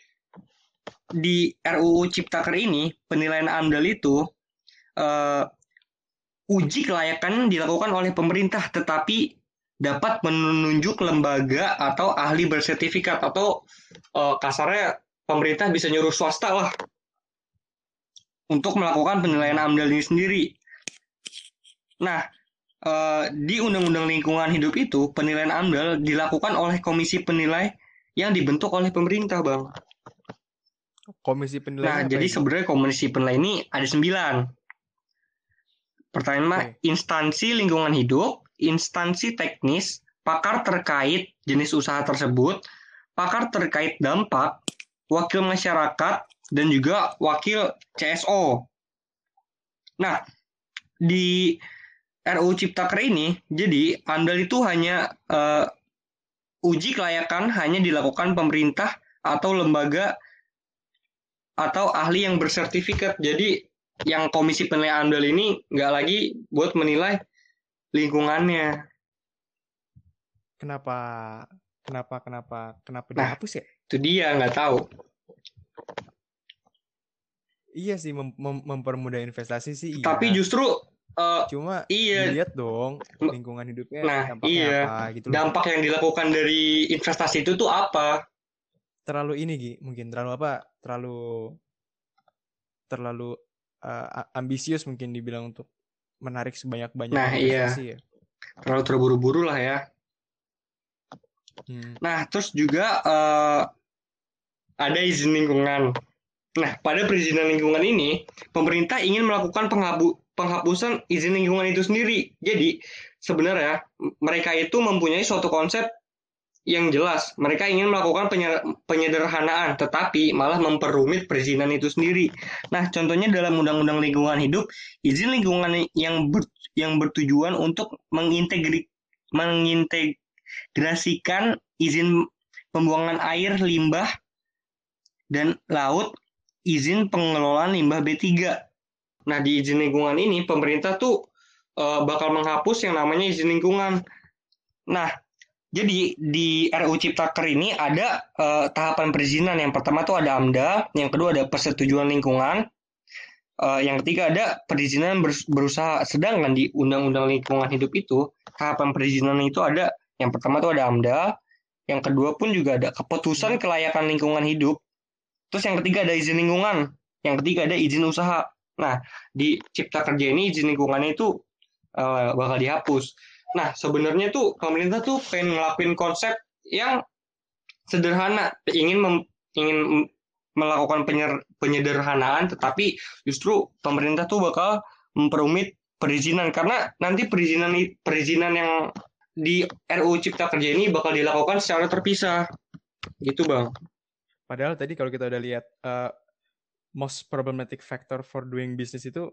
di RUU Ciptaker ini penilaian AMDAL itu eh, uji kelayakan dilakukan oleh pemerintah tetapi dapat menunjuk lembaga atau ahli bersertifikat atau eh, kasarnya pemerintah bisa nyuruh swasta lah untuk melakukan penilaian AMDAL ini sendiri. Nah, eh, di Undang-Undang Lingkungan Hidup itu penilaian AMDAL dilakukan oleh komisi penilai yang dibentuk oleh pemerintah, Bang. Komisi penilai. Nah, jadi sebenarnya komisi penilai ini ada sembilan. Pertama, Oke. instansi lingkungan hidup, instansi teknis, pakar terkait jenis usaha tersebut, pakar terkait dampak, wakil masyarakat, dan juga wakil CSO. Nah, di RUU Ciptaker ini, jadi AMDAL itu hanya eh, uji kelayakan hanya dilakukan pemerintah atau lembaga atau ahli yang bersertifikat. Jadi yang komisi penilaian AMDAL ini nggak lagi buat menilai lingkungannya. kenapa kenapa kenapa kenapa Nah. dihapus ya? Itu dia nggak tahu. Iya sih mem- mem- mempermudah investasi sih iya. Tapi justru eh, cuma iya dilihat dong lingkungan hidupnya Nah, dampaknya iya. apa gitu loh. dampak yang dilakukan dari investasi itu tuh apa? terlalu ini Gi, mungkin terlalu apa? Terlalu terlalu uh, ambisius mungkin dibilang untuk menarik sebanyak-banyak Nah, iya. investasi ya. Terlalu terburu-buru lah ya. Hmm. Nah, terus juga eh, ada izin lingkungan. Nah, pada perizinan lingkungan ini, pemerintah ingin melakukan penghabu- penghapusan izin lingkungan itu sendiri. Jadi, sebenarnya mereka itu mempunyai suatu konsep yang jelas. Mereka ingin melakukan penyederhanaan, tetapi malah memperumit perizinan itu sendiri. Nah, contohnya dalam Undang-Undang Lingkungan Hidup, izin lingkungan yang ber, yang bertujuan untuk mengintegri, mengintegrasikan izin pembuangan air, limbah, dan laut, izin pengelolaan limbah B3. Nah, di izin lingkungan ini, pemerintah tuh uh, bakal menghapus yang namanya izin lingkungan. Nah, jadi di RU Ciptaker ini ada uh, tahapan perizinan. Yang pertama tuh ada AMDA, yang kedua ada persetujuan lingkungan, uh, yang ketiga ada perizinan berusaha. Sedangkan di Undang-Undang Lingkungan Hidup itu tahapan perizinan itu ada yang pertama tuh ada AMDA, yang kedua pun juga ada keputusan kelayakan lingkungan hidup. Terus yang ketiga ada izin lingkungan, yang ketiga ada izin usaha. Nah, di Cipta Kerja ini izin lingkungannya itu uh, bakal dihapus. Nah, sebenarnya tuh pemerintah tuh pengen ngelakuin konsep yang sederhana, ingin mem, ingin melakukan penyer, penyederhanaan, tetapi justru pemerintah tuh bakal memperumit perizinan karena nanti perizinan perizinan yang di RUU Cipta Kerja ini bakal dilakukan secara terpisah, gitu bang. Padahal tadi kalau kita udah lihat uh, most problematic factor for doing business itu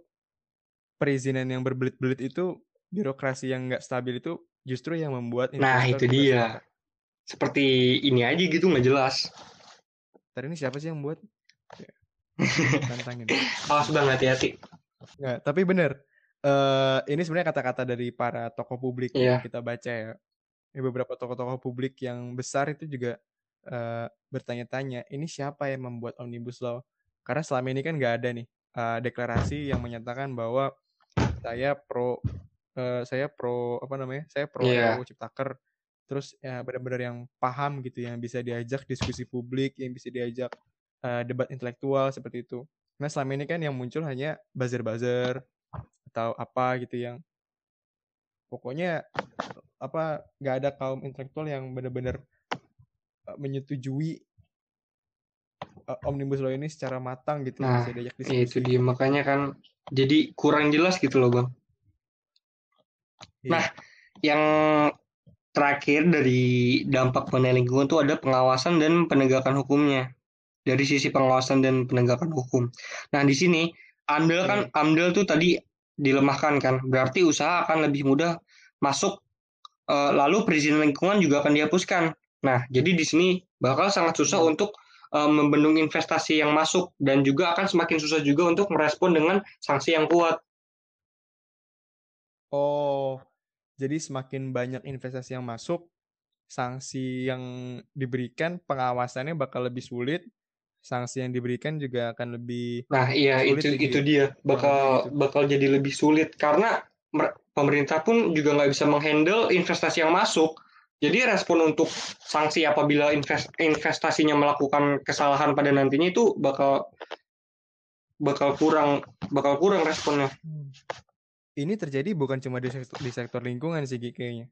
perizinan yang berbelit-belit itu birokrasi yang nggak stabil itu justru yang membuat nah itu dia. seperti ini aja gitu nggak jelas. Tadi ini siapa sih yang buat? Ya. (laughs) tantangin. Awas bang hati-hati. Nggak tapi bener uh, ini sebenarnya kata-kata dari para tokoh publik yeah. yang kita baca ya. Ini beberapa tokoh-tokoh publik yang besar itu juga uh, bertanya-tanya ini siapa yang membuat omnibus law karena selama ini kan nggak ada nih uh, deklarasi yang menyatakan bahwa saya pro uh, saya pro apa namanya saya pro yeah. RUU Ciptaker terus ya benar-benar yang paham gitu yang bisa diajak diskusi publik yang bisa diajak uh, debat intelektual seperti itu nah selama ini kan yang muncul hanya buzzer-buzzer atau apa gitu yang pokoknya apa nggak ada kaum intelektual yang benar-benar menyetujui omnibus law ini secara matang gitu nah, bisa diajak diskusi. itu dia makanya kan jadi kurang jelas gitu loh bang Iya. Nah, yang terakhir dari dampak mengenai lingkungan itu ada pengawasan dan penegakan hukumnya. Dari sisi pengawasan dan penegakan hukum. Nah, di sini AMDAL kan iya. AMDAL tuh tadi dilemahkan kan. Berarti usaha akan lebih mudah masuk eh, lalu perizinan lingkungan juga akan dihapuskan. Nah, jadi di sini bakal sangat susah hmm. untuk eh, membendung investasi yang masuk dan juga akan semakin susah juga untuk merespon dengan sanksi yang kuat. Oh, jadi semakin banyak investasi yang masuk, sanksi yang diberikan pengawasannya bakal lebih sulit, sanksi yang diberikan juga akan lebih Nah, iya sulit itu itu dia bakal gitu. bakal jadi lebih sulit karena pemerintah pun juga nggak bisa menghandle investasi yang masuk. Jadi respon untuk sanksi apabila invest, investasinya melakukan kesalahan pada nantinya itu bakal bakal kurang bakal kurang responnya. Hmm ini terjadi bukan cuma di sektor, di sektor lingkungan sih kayaknya.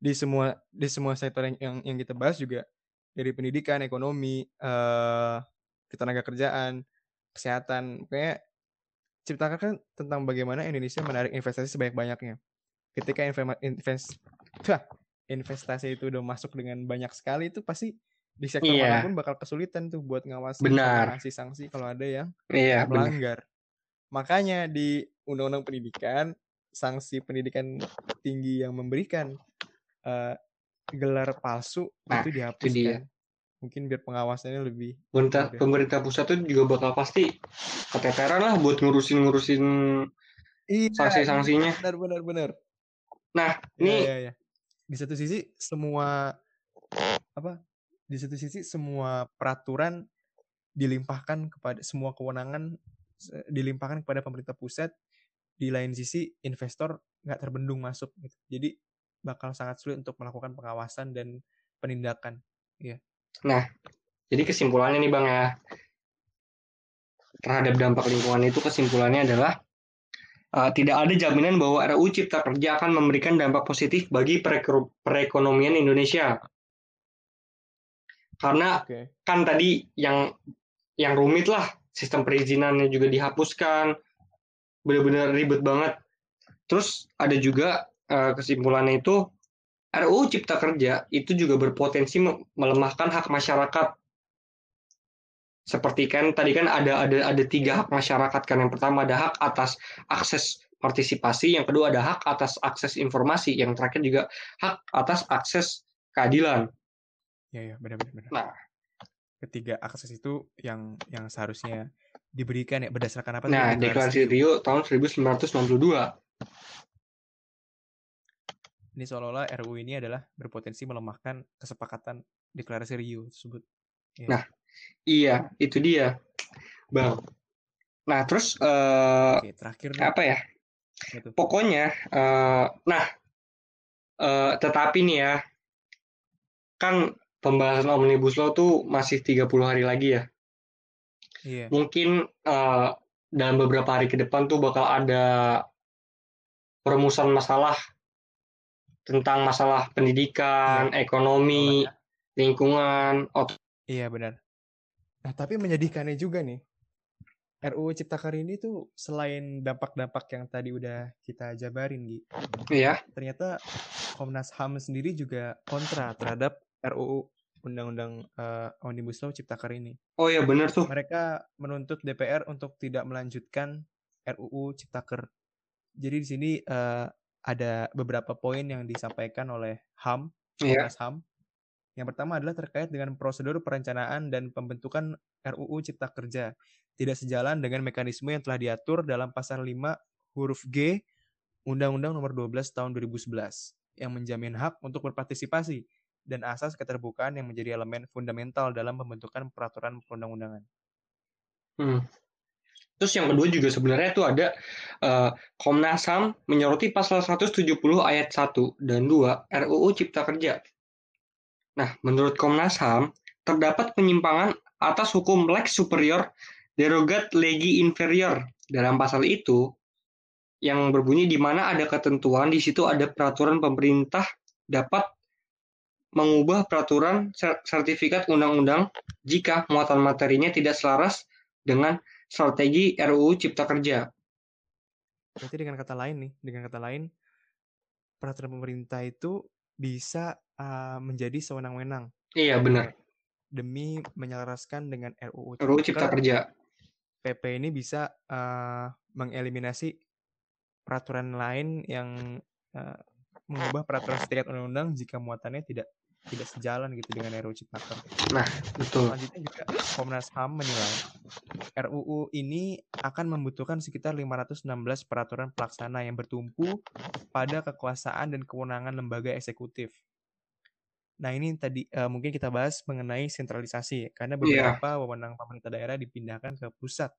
Di semua di semua sektor yang yang, yang kita bahas juga dari pendidikan, ekonomi, uh, ketenaga kerjaan, kesehatan, kayak ciptakan kan tentang bagaimana Indonesia menarik investasi sebanyak-banyaknya. Ketika invest, investasi itu udah masuk dengan banyak sekali itu pasti di sektor iya. mana pun bakal kesulitan tuh buat ngawasin benar. sanksi kalau ada yang iya, melanggar. Benar. Makanya di Undang-Undang Pendidikan, sanksi pendidikan tinggi yang memberikan uh, gelar palsu nah, itu dihapuskan. Itu dia. Mungkin biar pengawasannya lebih. Pemerintah, pemerintah pusat itu juga bakal pasti keteteran lah buat ngurusin-ngurusin iya, sanksi-sanksinya. Benar, benar, benar. Nah, ini ya, ya. Di satu sisi semua apa? Di satu sisi semua peraturan dilimpahkan kepada semua kewenangan dilimpahkan kepada pemerintah pusat di lain sisi investor nggak terbendung masuk gitu. jadi bakal sangat sulit untuk melakukan pengawasan dan penindakan ya nah jadi kesimpulannya nih bang ya terhadap dampak lingkungan itu kesimpulannya adalah uh, tidak ada jaminan bahwa RUU Cipta Kerja akan memberikan dampak positif bagi perekonomian Indonesia karena okay. kan tadi yang yang rumit lah sistem perizinannya juga dihapuskan benar-benar ribet banget terus ada juga uh, kesimpulannya itu RUU Cipta Kerja itu juga berpotensi me- melemahkan hak masyarakat. Seperti kan tadi kan ada ada ada tiga hak masyarakat kan. Yang pertama ada hak atas akses partisipasi, yang kedua ada hak atas akses informasi, yang terakhir juga hak atas akses keadilan. Ya ya benar-benar. benar. Nah. ketiga akses itu yang yang seharusnya diberikan ya berdasarkan apa? Nah, deklarasi Rio tahun 1992. Ini seolah-olah RUU ini adalah berpotensi melemahkan kesepakatan deklarasi Rio tersebut. Ya. Nah, Iya, itu dia, Bang. Nah, terus eh, Oke, terakhir nih. apa ya? tuh? Pokoknya, eh, nah, eh, tetapi nih ya, kan pembahasan Omnibus Law tuh masih 30 hari lagi ya. Iya. Mungkin eh, dalam beberapa hari ke depan tuh bakal ada perumusan masalah tentang masalah pendidikan, ekonomi, lingkungan, ot- Iya benar. Nah tapi menyedihkannya juga nih. RUU Cipta Kerja ini tuh selain dampak-dampak yang tadi udah kita jabarin, Gi. ya. Ternyata Komnas HAM sendiri juga kontra terhadap RUU Undang-Undang eh, Omnibus Law Cipta Kerja ini. Oh ya bener tuh. Mereka menuntut DPR untuk tidak melanjutkan RUU Ciptaker. Jadi di sini eh, ada beberapa poin yang disampaikan oleh HAM, Iya. Komnas HAM. Yang pertama adalah terkait dengan prosedur perencanaan dan pembentukan RUU Cipta Kerja. Tidak sejalan dengan mekanisme yang telah diatur dalam pasal 5 huruf G Undang-Undang Nomor 12 Tahun 2011 yang menjamin hak untuk berpartisipasi dan asas keterbukaan yang menjadi elemen fundamental dalam pembentukan peraturan perundang-undangan. Hmm. Terus yang kedua juga sebenarnya itu ada eh, Komnas HAM menyoroti pasal 170 ayat 1 dan 2 RUU Cipta Kerja. Nah, menurut Komnas HAM, terdapat penyimpangan atas hukum lex superior derogat legi inferior. Dalam pasal itu yang berbunyi di mana ada ketentuan di situ ada peraturan pemerintah dapat mengubah peraturan ser- sertifikat undang-undang jika muatan materinya tidak selaras dengan strategi RUU Cipta Kerja. Berarti dengan kata lain nih, dengan kata lain peraturan pemerintah itu bisa uh, menjadi sewenang-wenang Iya benar. demi menyelaraskan dengan RUU RUU Cipta Kerja. PP ini bisa uh, mengeliminasi peraturan lain yang uh, mengubah peraturan setiap undang-undang jika muatannya tidak tidak sejalan gitu dengan RUU Cipta Kerja. Betul. Selanjutnya juga Komnas HAM menilai RUU ini akan membutuhkan sekitar 516 peraturan pelaksana yang bertumpu pada kekuasaan dan kewenangan lembaga eksekutif. Nah ini tadi eh, mungkin kita bahas mengenai sentralisasi karena Iya. beberapa wewenang pemerintah daerah dipindahkan ke pusat.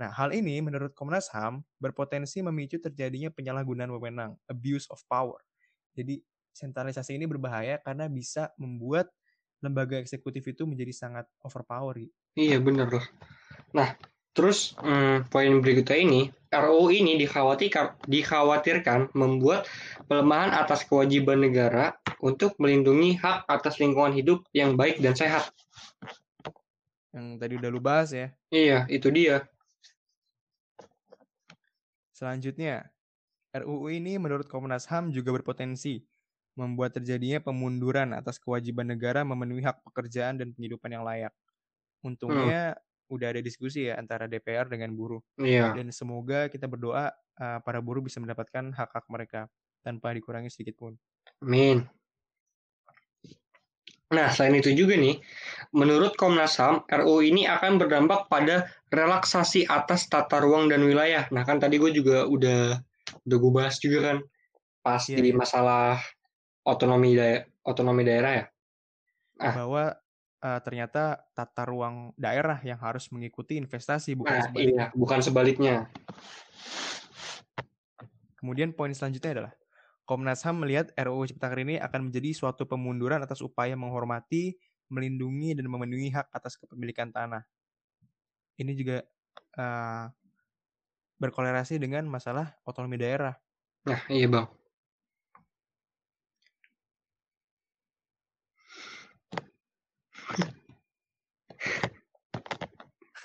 Nah hal ini menurut Komnas HAM berpotensi memicu terjadinya penyalahgunaan wewenang (abuse of power). Jadi sentralisasi ini berbahaya karena bisa membuat lembaga eksekutif itu menjadi sangat overpower. Iya benar loh. Nah, terus hmm, poin berikutnya ini, RUU ini dikhawatirkan, dikhawatirkan membuat pelemahan atas kewajiban negara untuk melindungi hak atas lingkungan hidup yang baik dan sehat. Yang tadi udah lu bahas ya. Iya, itu dia. Selanjutnya, RUU ini menurut Komnas HAM juga berpotensi membuat terjadinya pemunduran atas kewajiban negara memenuhi hak pekerjaan dan penghidupan yang layak. Untungnya udah ada diskusi ya antara DPR dengan buruh. Iya. Dan semoga kita berdoa uh, para buruh bisa mendapatkan hak-hak mereka tanpa dikurangi sedikit pun. Amin. Nah, selain itu juga nih, menurut Komnas HAM, RUU ini akan berdampak pada relaksasi atas tata ruang dan wilayah. Nah, kan tadi gue juga udah udah gue bahas juga kan pas Iya, di iya. masalah otonomi daerah, otonomi daerah ya. Ah. Bahwa uh, ternyata tata ruang daerah yang harus mengikuti investasi bukan Nah, sebaliknya. iya, bukan sebaliknya. Kemudian poin selanjutnya adalah Komnas HAM melihat RUU Cipta Kerja ini akan menjadi suatu pemunduran atas upaya menghormati, melindungi dan memenuhi hak atas kepemilikan tanah. Ini juga uh, berkolerasi dengan masalah otonomi daerah. Nah, iya bang.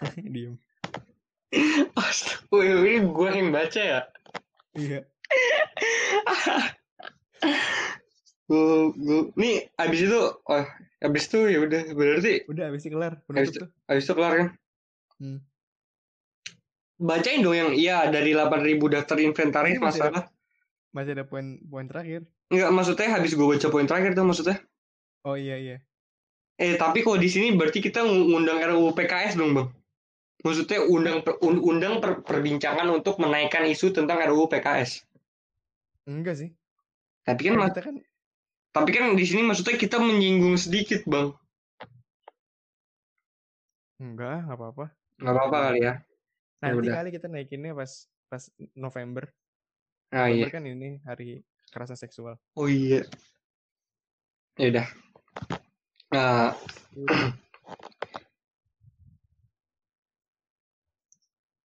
(laughs) Diem. Astaga, ini gue yang baca ya. Iya. Gue, gue, nih abis itu, oh, abis itu ya udah berarti Udah habis itu kelar, penutup tuh. abis itu kelar kan? Hmm. Bacain dong yang iya dari 8.000 daftar inventaris Ini masih ada- masalah. Masih ada poin poin terakhir. Enggak, maksudnya habis gue baca poin terakhir tuh maksudnya. Oh iya iya. Eh, tapi kalau di sini berarti kita ngundang RUU PKS dong, Bang. Maksudnya undang per- undang per- perbincangan untuk menaikkan isu tentang RUU PKS. Enggak sih. Tapi kan, kita kan tapi kan di sini maksudnya kita menyinggung sedikit, Bang. enggak, enggak apa-apa. Nggak apa-apa kali ya. Nanti udah. kali kita naikinnya pas pas November. Ah iya. November kan ini hari kekerasan seksual. Oh iya. Ya udah. Nah,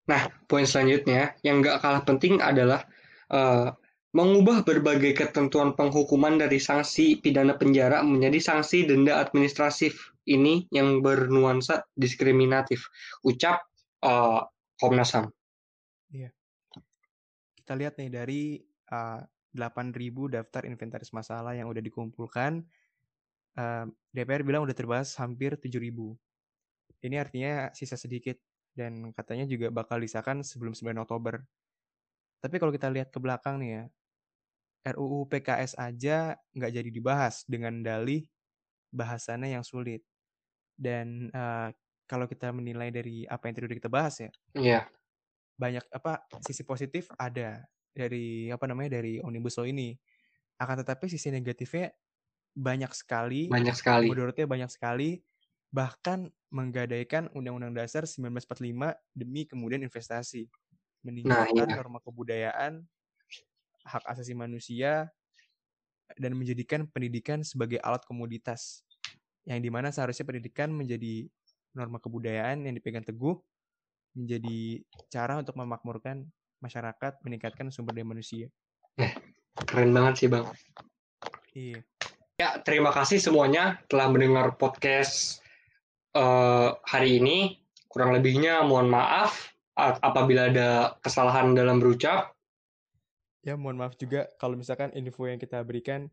Nah, poin selanjutnya yang nggak kalah penting adalah eh, mengubah berbagai ketentuan penghukuman dari sanksi pidana penjara menjadi sanksi denda administratif ini yang bernuansa diskriminatif. Ucap eh, Komnas HAM. Kita lihat nih dari uh, 8.000 daftar inventaris masalah yang udah dikumpulkan, uh, DPR bilang udah terbahas hampir 7.000. Ini artinya sisa sedikit dan katanya juga bakal disahkan sebelum 9 Oktober. Tapi kalau kita lihat ke belakang nih ya, RUU PKS aja nggak jadi dibahas dengan dalih bahasannya yang sulit. Dan uh, kalau kita menilai dari apa yang tadi udah kita bahas ya, Iya, banyak apa sisi positif ada dari apa namanya dari omnibus law ini akan tetapi sisi negatifnya banyak sekali banyak sekali. mudaratnya banyak sekali bahkan menggadaikan undang-undang dasar 1945 demi kemudian investasi meninggalkan iya. norma kebudayaan hak asasi manusia dan menjadikan pendidikan sebagai alat komoditas yang di mana seharusnya pendidikan menjadi norma kebudayaan yang dipegang teguh menjadi cara untuk memakmurkan masyarakat, meningkatkan sumber daya manusia. Keren banget sih, Bang. Iya. Ya, terima kasih semuanya telah mendengar podcast eh, hari ini. Kurang lebihnya mohon maaf apabila ada kesalahan dalam berucap. Ya, mohon maaf juga kalau misalkan info yang kita berikan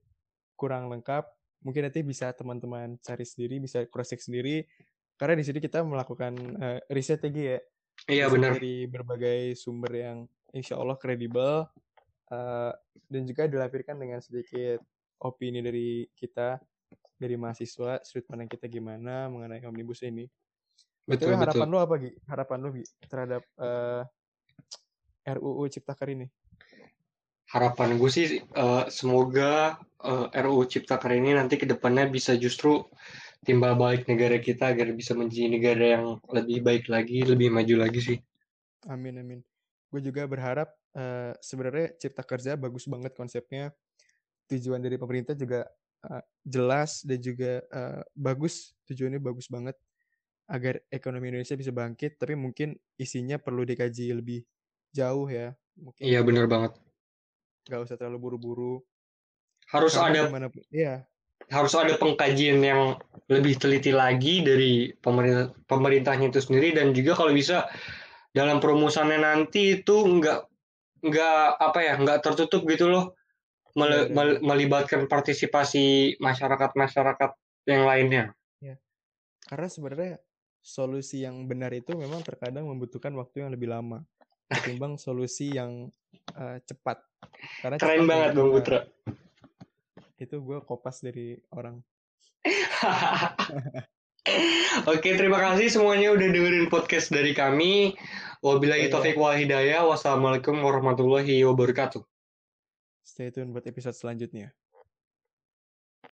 kurang lengkap. Mungkin nanti bisa teman-teman cari sendiri, bisa cross check sendiri. Karena di sini kita melakukan eh, riset lagi ya. Iya, riset benar. Dari berbagai sumber yang insya Allah kredibel. eh, dan juga dilampirkan dengan sedikit opini dari kita, dari mahasiswa, sudut pandang kita gimana mengenai omnibus ini. Betul, Betul, harapan betul. lu apa, Gi? Harapan lu, Gi, terhadap eh, RUU Ciptaker ini? Harapan gue sih eh, semoga eh, RUU Ciptaker ini nanti ke depannya bisa justru timbal balik negara kita agar bisa menjadi negara yang lebih baik lagi, lebih maju lagi sih. Amin, amin. Gue juga berharap eh, sebenarnya Cipta Kerja bagus banget konsepnya. Tujuan dari pemerintah juga eh, jelas dan juga eh, bagus. Tujuannya bagus banget agar ekonomi Indonesia bisa bangkit. Tapi mungkin isinya perlu dikaji lebih jauh ya. Mungkin Iya, benar banget. gak usah terlalu buru-buru. Harus Karena ada gimana pun- Iya, harus ada pengkajian yang lebih teliti lagi dari pemerintah pemerintahnya itu sendiri dan juga kalau bisa dalam perumusannya nanti itu nggak nggak apa ya nggak tertutup gitu loh Mel- iya, mel- melibatkan partisipasi masyarakat masyarakat yang lainnya karena sebenarnya solusi yang benar itu memang terkadang membutuhkan waktu yang lebih lama ketimbang solusi yang eh, cepat. Karena keren cepat banget ya, bang Putra Itu gue kopas dari orang. (laughs) Oke, terima kasih semuanya udah dengerin podcast dari kami. Wabillahi Iya. taufiq wal hidayah. Wassalamualaikum warahmatullahi wabarakatuh. Stay tune buat episode selanjutnya.